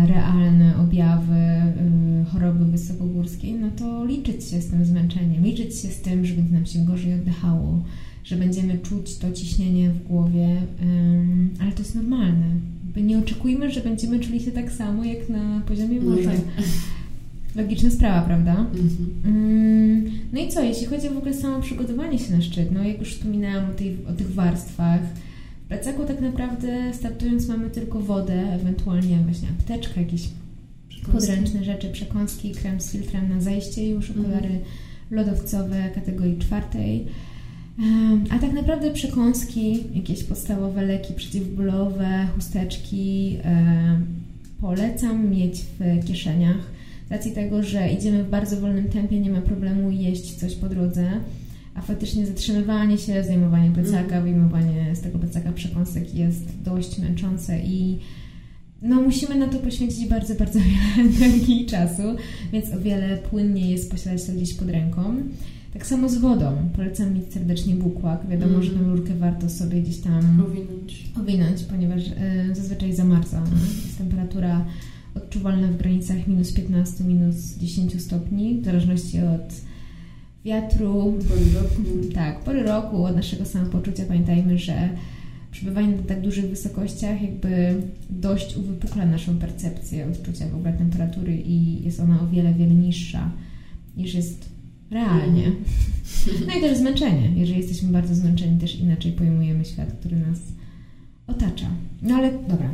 realne objawy e, choroby wysokogórskiej, no to liczyć się z tym zmęczeniem, liczyć się z tym, że będzie nam się gorzej oddychało, że będziemy czuć to ciśnienie w głowie, ale to jest normalne. Nie oczekujmy, że będziemy czuli się tak samo jak na poziomie No morza. tak. Logiczna sprawa, prawda? Mhm. Mm, No i co, jeśli chodzi o w ogóle samo przygotowanie się na szczyt, no jak już wspominałam o, tej, o tych warstwach, w plecaku tak naprawdę startując mamy tylko wodę, ewentualnie właśnie apteczkę, jakieś podręczne rzeczy, przekąski, krem z filtrem na zejście, już okulary lodowcowe kategorii czwartej. A tak naprawdę przekąski, jakieś podstawowe leki przeciwbólowe, chusteczki polecam mieć w kieszeniach. Z racji tego, że idziemy w bardzo wolnym tempie, nie ma problemu jeść coś po drodze, a faktycznie zatrzymywanie się, zdejmowanie plecaka, wyjmowanie z tego plecaka przekąsek jest dość męczące i no musimy na to poświęcić bardzo, bardzo wiele *laughs* energii i czasu, więc o wiele płynniej jest posiadać to gdzieś pod ręką. Tak samo z wodą. Polecam mieć serdecznie bukłak. Wiadomo, że tę rurkę warto sobie gdzieś tam Powinąć. owinąć, ponieważ y, zazwyczaj zamarza. Jest temperatura odczuwalna w granicach minus 15, minus 10 stopni, w zależności od wiatru, Pory roku. tak, pory roku, od naszego samopoczucia. Pamiętajmy, że przebywanie na tak dużych wysokościach jakby dość uwypukla naszą percepcję odczucia w ogóle temperatury i jest ona o wiele, wiele niższa niż jest realnie. No i też zmęczenie. Jeżeli jesteśmy bardzo zmęczeni, też inaczej pojmujemy świat, który nas otacza. No ale dobra.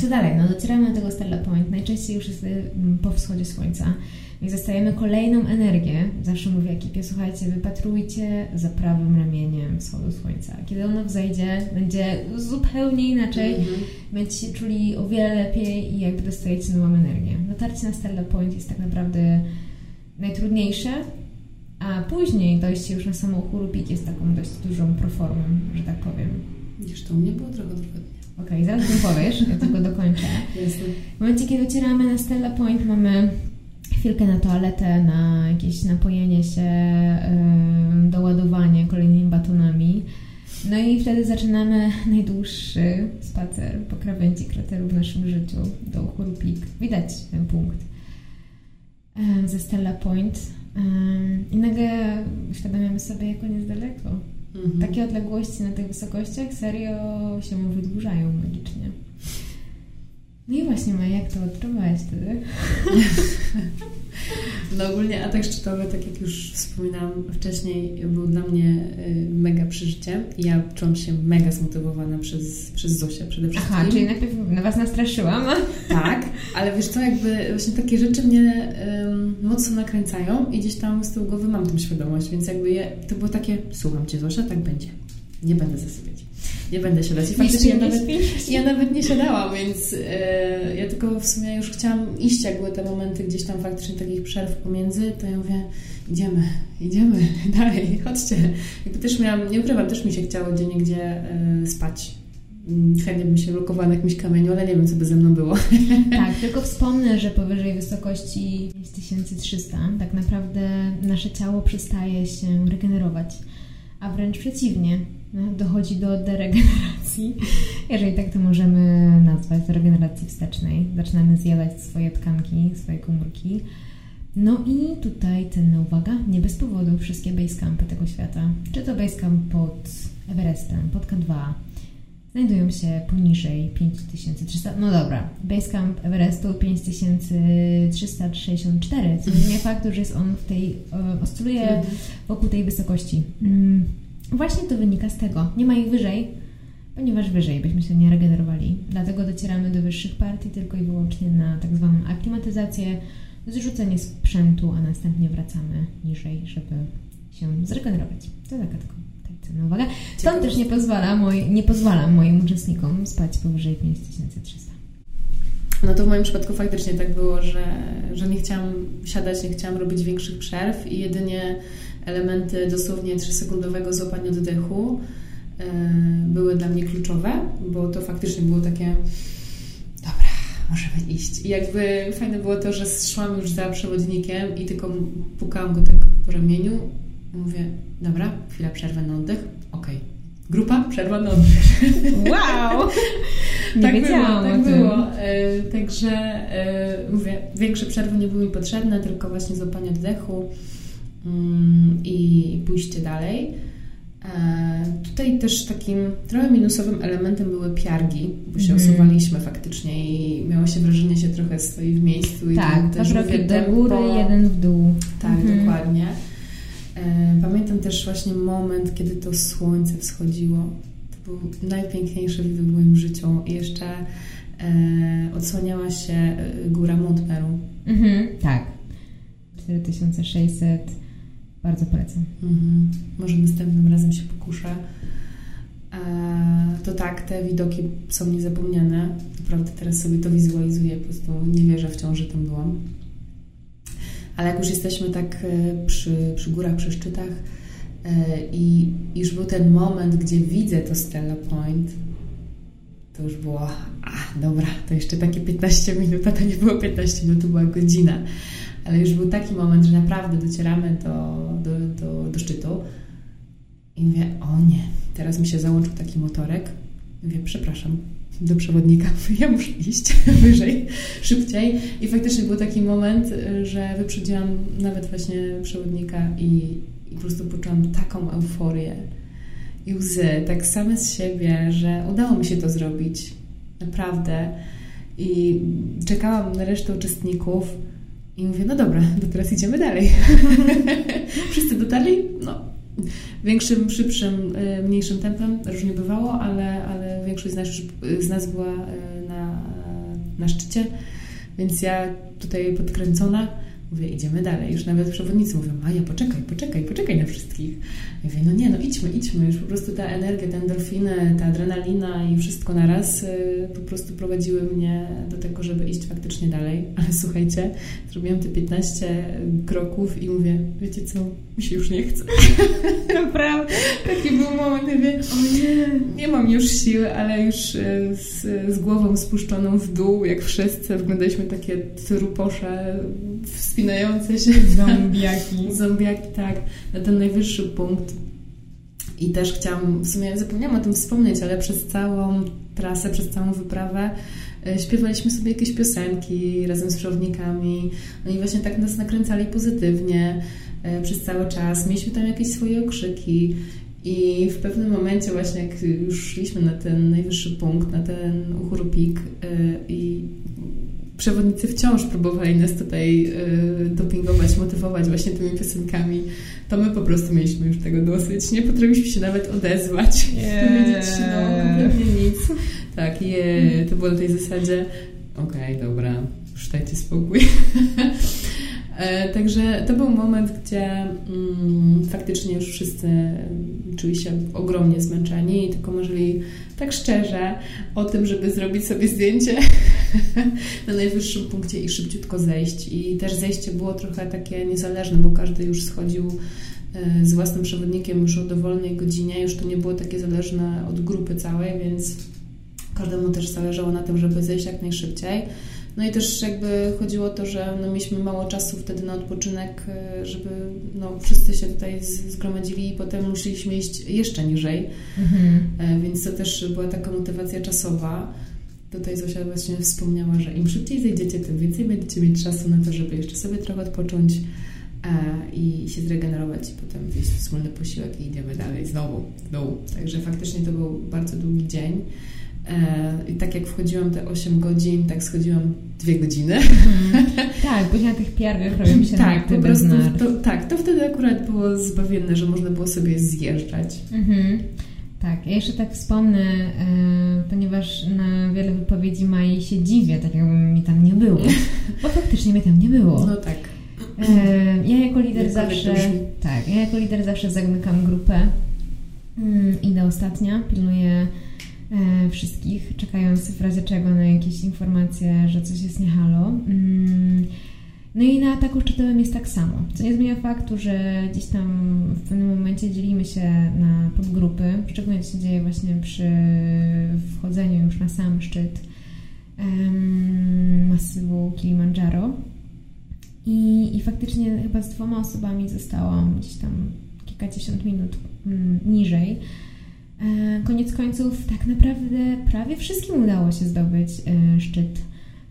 Co dalej? No docieramy do tego Stella Point. Najczęściej już jest y, po wschodzie słońca. Więc dostajemy kolejną energię. Zawsze mówię ekipie, słuchajcie, wypatrujcie za prawym ramieniem wschodu słońca. Kiedy ono wzejdzie, będzie zupełnie inaczej. Mhm. Będziecie się czuli o wiele lepiej i jakby dostajecie nową energię. Dotarcie na Stella Point jest tak naprawdę najtrudniejsze, a później dojście już na samą Churupik jest taką dość dużą proformą, że tak powiem. U mnie było trochę trudniej. Okej, zaraz mi powiesz, ja tylko dokończę. *laughs* Jasne. W momencie, kiedy docieramy na Stella Point, mamy chwilkę na toaletę, na jakieś napojenie się, doładowanie kolejnymi batonami. No i wtedy zaczynamy najdłuższy spacer po krawędzi krateru w naszym życiu do Churupik. Widać ten punkt ze Stella Point. I nagle uświadamiamy sobie, jak on jest daleko. Mhm. Takie odległości na tych wysokościach serio się wydłużają magicznie. No i właśnie, Maja, jak to odczuwałaś wtedy? *laughs* No ogólnie atak szczytowy, tak jak już wspominałam wcześniej, był dla mnie y, mega przeżyciem. Ja czułam się mega zmotywowana przez, przez Zosię przede wszystkim. Aha, czyli najpierw na Was nastraszyłam. Tak, ale wiesz co, jakby właśnie takie rzeczy mnie ym, mocno nakręcają i gdzieś tam z tyłu głowy mam tą świadomość, więc jakby je, to było takie, słucham Cię Zosia, tak będzie. Nie będę zasypiać. Nie będę siadać. I faktycznie ja nawet, ja nawet nie siadałam, więc e, ja tylko w sumie już chciałam iść, jak były te momenty gdzieś tam faktycznie takich przerw pomiędzy, to ja mówię, idziemy, idziemy, *laughs* dalej, chodźcie. Jakby też miałam, nie ukrywam, też mi się chciało gdzie niegdzie e, spać. Mm, Chętnie bym się blokowała na jakimś kamieniu, ale nie wiem, co by ze mną było. *laughs* Tak, tylko wspomnę, że powyżej wysokości 5300 tak naprawdę nasze ciało przestaje się regenerować, a wręcz przeciwnie, dochodzi do deregeneracji, jeżeli tak to możemy nazwać, do regeneracji wstecznej. Zaczynamy zjadać swoje tkanki, swoje komórki. No i tutaj cenna uwaga, nie bez powodu wszystkie basecampy tego świata, czy to basecamp pod Everestem, pod K2, znajdują się poniżej 5300. No dobra, Basecamp Everestu 5364, co nie *laughs* faktu, że jest on w tej, e, oscyluje wokół tej wysokości. Mm, Właśnie to wynika z tego. Nie ma ich wyżej, ponieważ wyżej byśmy się nie regenerowali. Dlatego docieramy do wyższych partii tylko i wyłącznie na tak zwaną aklimatyzację, zrzucenie sprzętu, a następnie wracamy niżej, żeby się zregenerować. To taka tylko cenna uwaga. Stąd też nie, pozwala moj, nie pozwalam moim uczestnikom spać powyżej 5300. No to w moim przypadku faktycznie tak było, że, że nie chciałam siadać, nie chciałam robić większych przerw i jedynie elementy dosłownie 3-sekundowego złapania oddechu e, były dla mnie kluczowe, bo to faktycznie było takie dobra, możemy iść. I jakby fajne było to, że szłam już za przewodnikiem i tylko pukałam go tak po ramieniu. Mówię, dobra, chwila przerwy na oddech. Okej. Grupa, przerwa na oddech. Wow! *laughs* Nie tak wiedziałam było, tak było. E, także e, mówię, większe przerwy nie były mi potrzebne, tylko właśnie złapanie oddechu mm, i pójście dalej. Tutaj też takim trochę minusowym elementem były piargi, bo się mm. osuwaliśmy faktycznie i miało się wrażenie, że się trochę stoi w miejscu. I tak, też mówię, do góry, jeden w dół. Tak, mm. dokładnie. Pamiętam też właśnie moment, kiedy to słońce wschodziło. Był najpiękniejszy widok w moim życiu. I jeszcze e, odsłaniała się e, góra Montmeru. Mhm, tak. 4600. Bardzo polecam. Mhm. Może następnym razem się pokuszę. E, to tak, te widoki są niezapomniane. Naprawdę teraz sobie to wizualizuję. Po prostu nie wierzę wciąż, że tam byłam. Ale jak już jesteśmy tak e, przy, przy górach, przy szczytach i już był ten moment, gdzie widzę to Stella Point, to już było, a dobra, to jeszcze takie 15 minut, a to nie było 15 minut, to była godzina. Ale już był taki moment, że naprawdę docieramy do, do, do, do szczytu i mówię, o nie, teraz mi się załączył taki motorek. Mówię, przepraszam, do przewodnika, *laughs* ja muszę iść *laughs* wyżej, szybciej. I faktycznie był taki moment, że wyprzedziłam nawet właśnie przewodnika i, i po prostu poczułam taką euforię i łzy, tak same z siebie, że udało mi się to zrobić. Naprawdę. I czekałam na resztę uczestników i mówię, no dobra, to teraz idziemy dalej. *laughs* Wszyscy dotarli, no, większym, szybszym, e, mniejszym tempem, różnie bywało, ale, ale większość z nas, z nas była e, na, na szczycie, więc ja tutaj podkręcona Mówię, idziemy dalej. Już nawet przewodnicy mówią, Maja, poczekaj, poczekaj, poczekaj na wszystkich. Ja mówię, no nie, no idźmy, idźmy. Już po prostu ta energia, te endorfiny, ta adrenalina i wszystko naraz y, po prostu prowadziły mnie do tego, żeby iść faktycznie dalej. *laughs* Ale słuchajcie, zrobiłam te 15 kroków i mówię, wiecie co, mi się już nie chce. *laughs* Naprawdę? Taki był moment, mówię, o nie, nie mam już siły, ale już y, z, z głową spuszczoną w dół, jak wszyscy, wyglądaliśmy takie truposze, wspinające się. *laughs* Zombiaki. Zombiaki, tak. Na ten najwyższy punkt. I też chciałam, w sumie zapomniałam o tym wspomnieć, ale przez całą trasę, przez całą wyprawę e, śpiewaliśmy sobie jakieś piosenki razem z przewodnikami. Oni właśnie tak nas nakręcali pozytywnie e, przez cały czas. Mieliśmy tam jakieś swoje okrzyki. I w pewnym momencie właśnie, jak już szliśmy na ten najwyższy punkt, na ten Uhuru Peak e, i przewodnicy wciąż próbowali nas tutaj y, dopingować, motywować właśnie tymi piosenkami, to my po prostu mieliśmy już tego dosyć. Nie potrafiliśmy się nawet odezwać, yeah. powiedzieć *laughs* no kompletnie nic. Tak, je, to było na tej zasadzie okej, okay, dobra, już dajcie spokój. *laughs* E, także to był moment, gdzie mm, faktycznie już wszyscy czuli się ogromnie zmęczeni i tylko marzyli tak szczerze o tym, żeby zrobić sobie zdjęcie *laughs* na najwyższym punkcie i szybciutko zejść. I też zejście było trochę takie niezależne, bo każdy już schodził e, z własnym przewodnikiem już o dowolnej godzinie, już to nie było takie zależne od grupy całej, więc każdemu też zależało na tym, żeby zejść jak najszybciej. No i też jakby chodziło o to, że no mieliśmy mało czasu wtedy na odpoczynek, e, żeby no, wszyscy się tutaj zgromadzili i potem musieliśmy iść jeszcze niżej. Mhm. E, więc to też była taka motywacja czasowa. Tutaj Zosia właśnie wspomniała, że im szybciej zejdziecie, tym więcej będziecie mieć czasu na to, żeby jeszcze sobie trochę odpocząć e, i się zregenerować i potem zjeść wspólny posiłek i idziemy dalej znowu w dół. Także faktycznie to był bardzo długi dzień. I tak jak wchodziłam te 8 godzin, tak schodziłam 2 godziny. Mm. tak, bo na tych piargach robią się Tak, po prostu to, tak, to wtedy akurat było zbawienne, że można było sobie zjeżdżać. Mhm. Tak, ja jeszcze tak wspomnę, e, ponieważ na wiele wypowiedzi Mai się dziwię, tak jakby mi tam nie było. *laughs* Bo faktycznie mnie tam nie było. No tak. E, ja jako lider zawsze. Tak, ja jako lider zawsze zamykam grupę. Mm, idę ostatnia, pilnuję E, wszystkich, czekając w razie czego na jakieś informacje, że coś jest niehalo. Mm, no i na ataku szczytowym jest tak samo, co nie zmienia faktu, że gdzieś tam w pewnym momencie dzielimy się na podgrupy, szczególnie to się dzieje właśnie przy wchodzeniu już na sam szczyt masywu Kilimandżaro. I, I faktycznie chyba z dwoma osobami zostałam gdzieś tam kilkadziesiąt minut mm, niżej. E, koniec końców, tak naprawdę prawie wszystkim udało się zdobyć e, szczyt.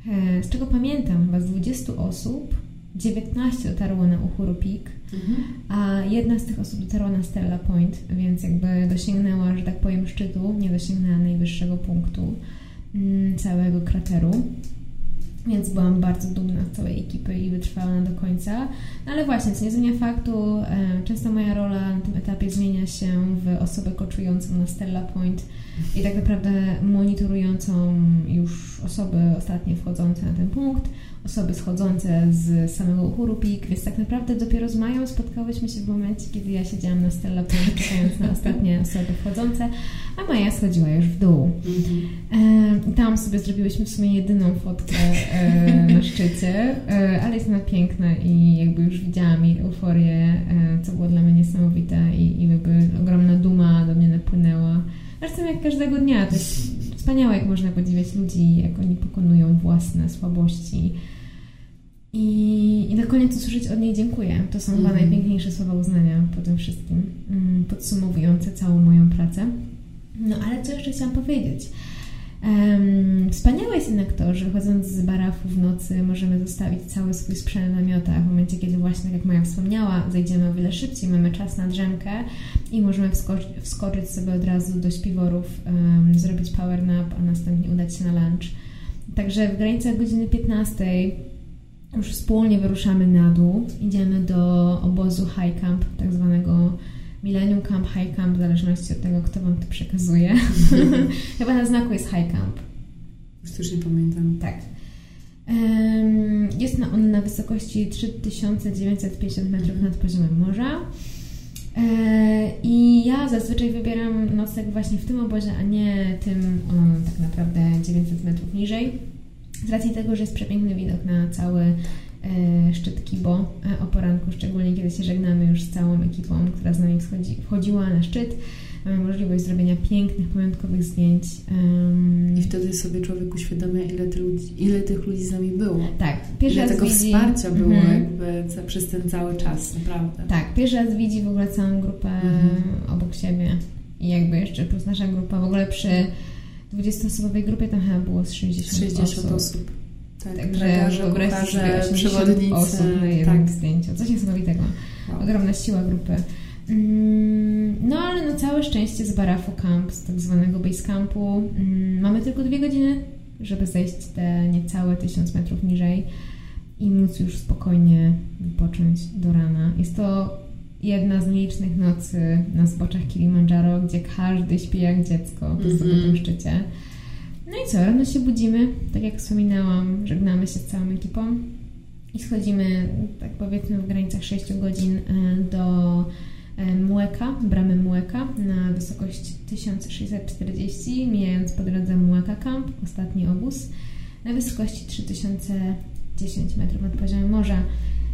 E, z czego pamiętam, chyba z 20 osób 19 dotarło na Uhuru Peak, Mhm. A jedna z tych osób dotarła na Stella Point, więc jakby dosięgnęła, że tak powiem, szczytu, nie dosięgnęła najwyższego punktu mm, całego krateru. Więc byłam bardzo dumna z całej ekipy i wytrwała do końca. No ale właśnie, co nie zmienia faktu, e, często moja rola na tym etapie zmienia się w osobę koczującą na Stella Point i tak naprawdę monitorującą już osoby ostatnie wchodzące na ten punkt, osoby schodzące z samego uchuru Peak, więc tak naprawdę dopiero z Mają spotkałyśmy się w momencie, kiedy ja siedziałam na Point, czekając na ostatnie osoby wchodzące, a Maja schodziła już w dół. E, tam sobie zrobiłyśmy w sumie jedyną fotkę e, na szczycie, e, ale jest ona piękna i jakby już widziałam jej euforię, co było dla mnie niesamowite i jakby ogromna duma do mnie napłynęła. Zresztą jak każdego dnia, to jest wspaniałe, jak można podziwiać ludzi, jak oni pokonują własne słabości. I, I na koniec usłyszeć od niej dziękuję. To są chyba mm. najpiękniejsze słowa uznania po tym wszystkim, mm, podsumowujące całą moją pracę. No ale co jeszcze chciałam powiedzieć? Um, wspaniałe jest jednak to, że chodząc z barafu w nocy możemy zostawić cały swój sprzęt w namiotach. W momencie, kiedy właśnie, tak jak Maja wspomniała, zejdziemy o wiele szybciej, mamy czas na drzemkę i możemy wskoczyć, wskoczyć sobie od razu do śpiworów, um, zrobić power nap, a następnie udać się na lunch. Także w granicach godziny 15 już wspólnie wyruszamy na dół, idziemy do obozu high camp, tak zwanego Millennium Camp, High Camp, w zależności od tego, kto Wam to przekazuje. *laughs* Chyba na znaku jest High Camp. Już też nie pamiętam. Tak. Jest on na wysokości 3950 metrów nad poziomem morza. E, I ja zazwyczaj wybieram nocleg właśnie w tym obozie, a nie tym o, tak naprawdę 900 metrów niżej. Z racji tego, że jest przepiękny widok na cały szczyt Kibo e, o poranku, szczególnie kiedy się żegnamy już z całą ekipą, która z nami wchodzi, wchodziła na szczyt. Mamy możliwość zrobienia pięknych, pamiątkowych zdjęć. I wtedy sobie człowiek uświadamia, ile, ty ludzi, ile tych ludzi z nami było. Tak. Pierwszy ile tego widzi... wsparcia było mm jakby przez ten cały czas, naprawdę. Tak. Pierwszy raz widzi w ogóle całą grupę mm obok siebie. I jakby jeszcze plus nasza grupa. W ogóle przy 20-osobowej grupie tam chyba było z 60, 60 osób. osób. Tak, Także wyobraźcie sobie 80 osób na jednym tak. zdjęciu. Coś niesamowitego. Wow. Ogromna siła grupy. Mm, no ale na całe szczęście z Barafu Camp, z tak zwanego base campu, mm, mamy tylko dwie godziny, żeby zejść te niecałe tysiąc metrów niżej i móc już spokojnie wypocząć do rana. Jest to jedna z nielicznych nocy na zboczach Kilimandżaro, gdzie każdy śpi jak dziecko po mm -hmm. tym szczycie. No i co, rano się budzimy, tak jak wspominałam, żegnamy się z całą ekipą i schodzimy, tak powiedzmy, w granicach 6 godzin e, do e, Mueka, bramy Mueka na wysokość 1640, mijając po drodze Mueka Camp, ostatni obóz, na wysokości 3010 metrów nad poziomem morza.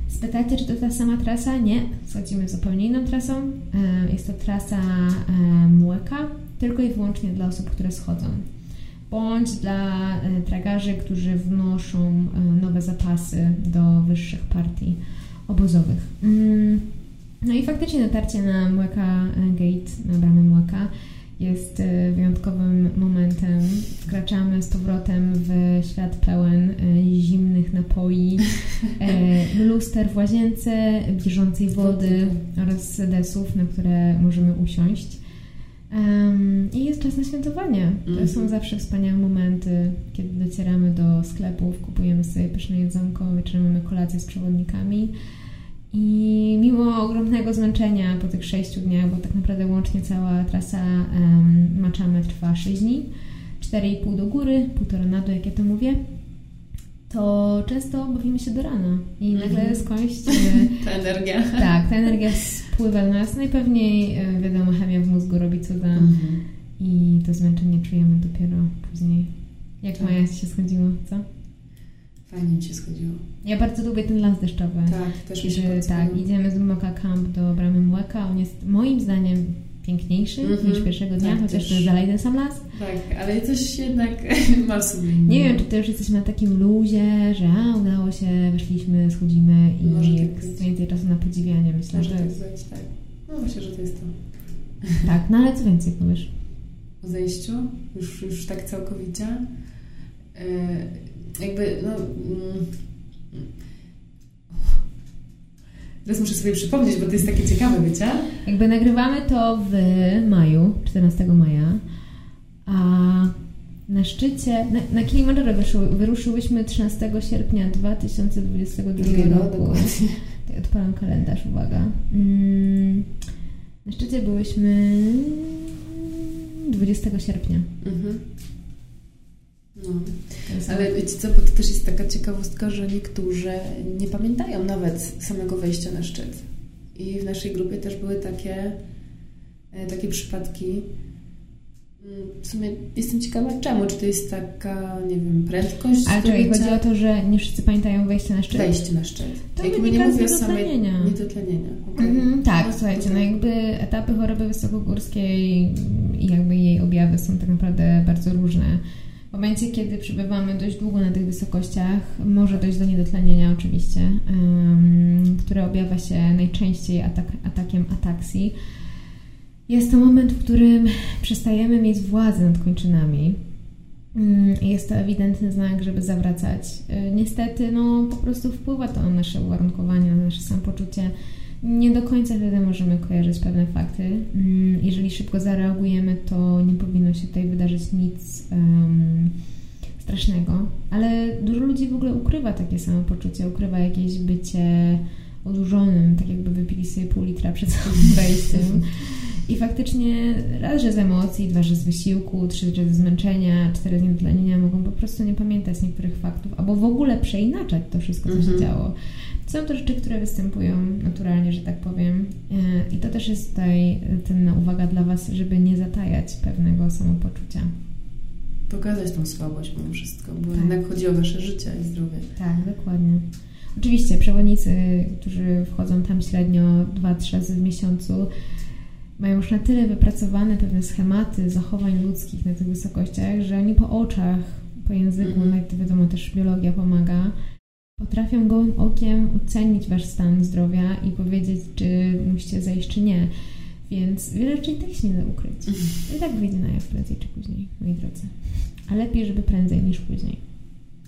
Spytajcie, czy to ta sama trasa? Nie, schodzimy zupełnie inną trasą. E, jest to trasa Mueka, tylko i wyłącznie dla osób, które schodzą bądź dla e, tragarzy, którzy wnoszą e, nowe zapasy do wyższych partii obozowych. Mm, no i faktycznie dotarcie na Mweka e, Gate, na bramę Mweka jest wyjątkowym momentem. Wkraczamy z powrotem w świat pełen zimnych napoi, *laughs* luster w łazience, bieżącej wody oraz sedesów, na które możemy usiąść. Um, I jest czas na świętowanie. To mm. są zawsze wspaniałe momenty, kiedy docieramy do sklepów, kupujemy sobie pyszne jedzonko, wieczorem mamy kolację z przewodnikami. I mimo ogromnego zmęczenia po tych sześciu dniach, bo tak naprawdę łącznie cała trasa um, Maczamy trwa 6 dni, 4,5 do góry, półtora na dół, jak ja to mówię, to często bawimy się do rana i nagle mm -hmm. skądś... ta energia. Tak, ta energia spływa na nas. Najpewniej, e, wiadomo, chemia w mózgu robi cuda -hmm. i to zmęczenie czujemy dopiero później. Jak tak. Maja się schodziło, co? Fajnie ci się schodziło. Ja bardzo lubię ten las deszczowy. Tak, też mi się Tak, idziemy z Moka Camp do Bramy Młeka. On jest moim zdaniem piękniejszy mm -hmm. niż pierwszego dnia, tak, chociaż to jest dalej ten sam las. Tak, ale coś jednak *laughs* ma w sobie. Nie wiem, czy to już jesteśmy na takim luzie, że a, udało się, weszliśmy, schodzimy i Może tak więcej czasu na podziwianie, myślę, Może że... tak być, tak. No myślę, że to jest to. *laughs* Tak, no ale co więcej powiesz? O zejściu? Już, już tak całkowicie? Yy, jakby, no... Yy, Teraz muszę sobie przypomnieć, bo to jest takie ciekawe, wiecie? Jakby nagrywamy to w maju, 14 maja, a na szczycie, na, na Kilimandżaro wyruszyłyśmy 13 sierpnia 2022 no, roku. dokładnie. Tak, odpalam kalendarz, uwaga. Mm, na szczycie byłyśmy 20 sierpnia. Mhm. No. Ale wiecie co, bo to też jest taka ciekawostka, że niektórzy nie pamiętają nawet samego wejścia na szczyt. I w naszej grupie też były takie, e, takie przypadki. Mm, W sumie jestem ciekawa czemu, czy to jest taka, nie wiem, prędkość Ale zdobycia- chodzi o to, że nie wszyscy pamiętają wejście na szczyt? Wejście na szczyt. To Jakby nie mówię o samej niedotlenienia. okej. Mhm, tak, No, słuchajcie, no okej. jakby etapy choroby wysokogórskiej i jakby jej objawy są tak naprawdę bardzo różne. W momencie, kiedy przebywamy dość długo na tych wysokościach, może dojść do niedotlenienia oczywiście, em, które objawia się najczęściej atak, atakiem ataksji. Jest to moment, w którym przestajemy mieć władzę nad kończynami. Mm, Jest to ewidentny znak, żeby zawracać. Y, Niestety, no po prostu wpływa to na nasze uwarunkowania, na nasze samopoczucie. Nie do końca wtedy możemy kojarzyć pewne fakty. Mm, Jeżeli szybko zareagujemy, to nie powinno się tutaj wydarzyć nic em, strasznego. Ale dużo ludzi w ogóle ukrywa takie samopoczucie, ukrywa jakieś bycie odurzonym, tak jakby wypili sobie pół litra przed *laughs* samym wejściem. I faktycznie raz, że z emocji, dwa, że z wysiłku, trzy, że z zmęczenia, cztery z niedotlenienia mogą po prostu nie pamiętać niektórych faktów, albo w ogóle przeinaczać to wszystko, co się Mhm. działo. Są to rzeczy, które występują naturalnie, że tak powiem. E, I to też jest tutaj cenna uwaga dla Was, żeby nie zatajać pewnego samopoczucia. Pokazać tą słabość mimo wszystko, bo Tak. jednak chodzi o wasze życie i zdrowie. Tak, dokładnie. Oczywiście przewodnicy, którzy wchodzą tam średnio 2-3 razy w miesiącu, mają już na tyle wypracowane pewne schematy zachowań ludzkich na tych wysokościach, że oni po oczach, po języku, Mhm. no i to wiadomo też biologia pomaga, potrafią gołym okiem ocenić wasz stan zdrowia i powiedzieć, czy musicie zejść, czy nie. Więc wiele rzeczy i tak się nie da ukryć. I tak wyjdzie na jaw prędzej czy później, moi drodzy. A lepiej, żeby prędzej niż później.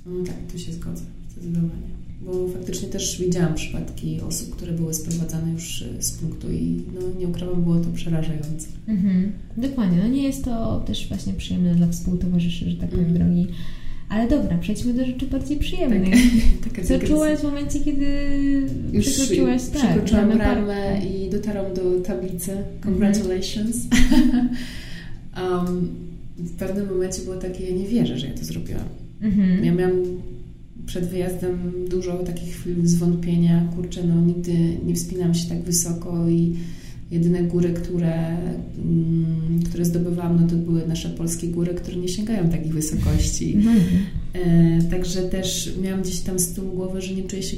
No tak, tu się zgodzę, zdecydowanie. Bo faktycznie też widziałam przypadki osób, które były sprowadzane już y, z punktu i no, nie ukrywam, było to przerażające. Mhm. Dokładnie, no nie jest to też właśnie przyjemne dla współtowarzyszy, że tak powiem, Mhm. drogi. Ale dobra, przejdźmy do rzeczy bardziej przyjemnych. *laughs* Taka Co dygresja. czułaś w momencie, kiedy Już przekroczyłaś tak, przekroczyłam parku? i dotarłam do tablicy. Congratulations. *laughs* um, w pewnym momencie było takie, ja nie wierzę, że ja to zrobiłam. Mhm. Ja miałam przed wyjazdem dużo takich chwil zwątpienia. Kurczę, no nigdy nie wspinam się tak wysoko i jedyne góry, które, mm, które zdobywałam, no to były nasze polskie góry, które nie sięgają takich wysokości. Mhm. E, także też miałam gdzieś tam z tyłu głowy, że nie czuję się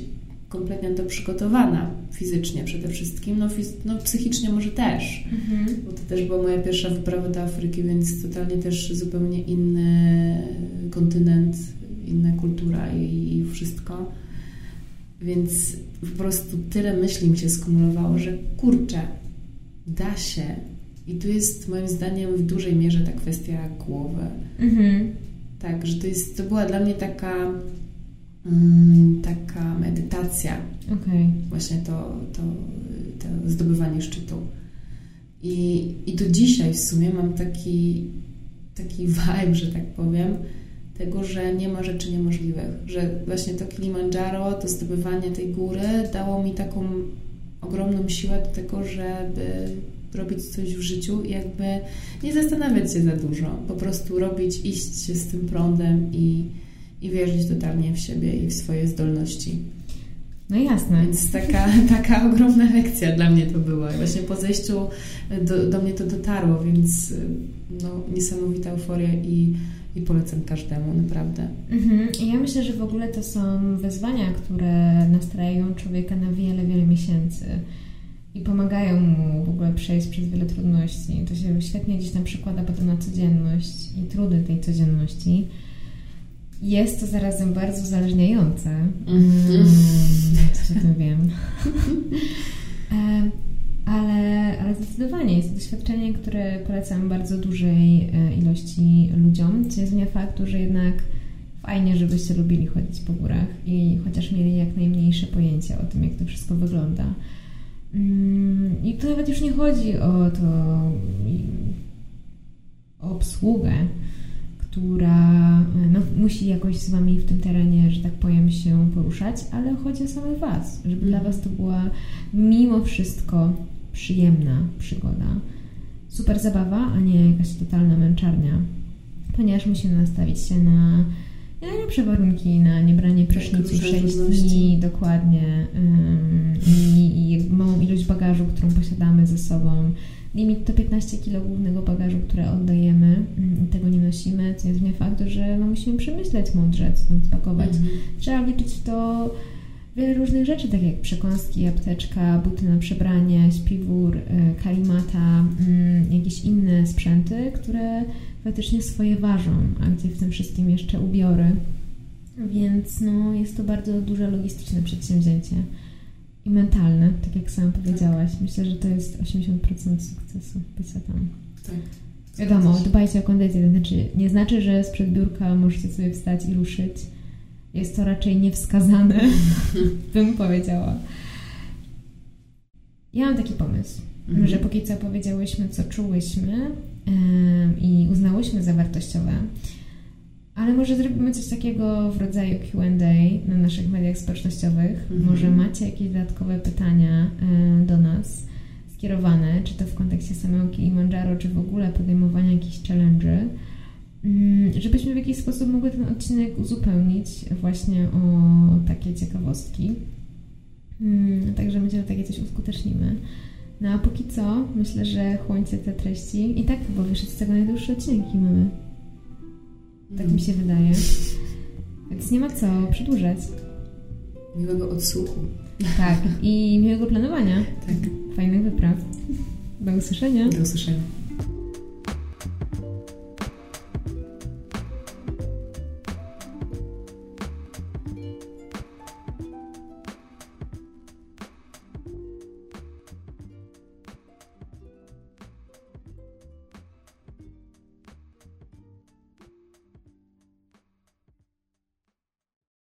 kompletnie to przygotowana fizycznie przede wszystkim, no, fiz- no psychicznie może też. Mhm. Bo to też była moja pierwsza wyprawa do Afryki, więc totalnie też zupełnie inny kontynent, inna kultura i, i wszystko. Więc po prostu tyle myśli mi się skumulowało, że kurczę, da się. I tu jest moim zdaniem w dużej mierze ta kwestia głowy. Mhm. Tak, że to, jest, to była dla mnie taka, mm, taka medytacja, Okej. właśnie to, to, to zdobywanie szczytu. I, I do dzisiaj w sumie mam taki, taki vibe, że tak powiem, tego, że nie ma rzeczy niemożliwych. Że właśnie to Kilimandżaro, to zdobywanie tej góry dało mi taką ogromną siłę do tego, żeby robić coś w życiu i jakby nie zastanawiać się za dużo. Po prostu robić, iść się z tym prądem i, i wierzyć totalnie w siebie i w swoje zdolności. No jasne. Więc taka, *laughs* taka ogromna lekcja dla mnie to była. Właśnie po zejściu do, do mnie to dotarło, więc no, niesamowita euforia i, i polecam każdemu, naprawdę. Mhm. I ja myślę, że w ogóle to są wyzwania, które nastrajają człowieka na wiele, wiele miesięcy i pomagają mu w ogóle przejść przez wiele trudności. To się świetnie gdzieś tam przekłada potem na codzienność i trudy tej codzienności. Jest to zarazem bardzo uzależniające. Mhm. Mm, Coś o tym wiem. *laughs* E, ale, ale zdecydowanie jest to doświadczenie, które polecam bardzo dużej e, ilości ludziom, co nie zmienia faktu, że jednak fajnie, żebyście lubili chodzić po górach i chociaż mieli jak najmniejsze pojęcie o tym, jak to wszystko wygląda. Mm, I tu nawet już nie chodzi o to, o obsługę, która no, musi jakoś z Wami w tym terenie, że tak powiem, się poruszać, ale chodzi o samych Was, żeby dla Was to była mimo wszystko przyjemna przygoda. Super zabawa, a nie jakaś totalna męczarnia, ponieważ musimy nastawić się na najlepsze warunki, na niebranie tak, prysznicu 6 dni, dokładnie, i, i małą ilość bagażu, którą posiadamy ze sobą, limit to 15 kg głównego bagażu, które oddajemy mm, i tego nie nosimy, co nie zmienia faktu, że no, musimy przemyśleć mądrze, co tam spakować. Mhm. Trzeba wliczyć w to wiele różnych rzeczy, tak jak przekąski, apteczka, buty na przebranie, śpiwór, y, kalimata, mm, jakieś inne sprzęty, które faktycznie swoje ważą, a gdzie w tym wszystkim jeszcze ubiory. Więc no, jest to bardzo duże logistyczne przedsięwzięcie i mentalne, tak jak sama powiedziałaś. Tak. Myślę, że to jest 80% sukcesu bycia tam. Tak. Wiadomo, dbajcie o kondycję, to znaczy nie znaczy, że sprzed biurka możecie sobie wstać i ruszyć. Jest to raczej niewskazane, *laughs* bym powiedziała. Ja mam taki pomysł, mhm. że póki co powiedziałyśmy, co czułyśmy i uznałyśmy za wartościowe, ale może zrobimy coś takiego w rodzaju QA na naszych mediach społecznościowych. Mhm. Może macie jakieś dodatkowe pytania do nas skierowane, czy to w kontekście samego Kilimanjaro, czy w ogóle podejmowania jakichś challenge'y, żebyśmy w jakiś sposób mogli ten odcinek uzupełnić właśnie o takie ciekawostki. Mm, także myślę, że takie coś uskutecznimy. No a póki co, myślę, że chłońcie te treści. I tak chyba wyszedł z tego najdłuższy odcinek, mamy. Tak mi się wydaje. Więc nie ma co przedłużać. Miłego odsłuchu. Tak, i miłego planowania. Tak. Fajnych wypraw. Do usłyszenia. Do usłyszenia.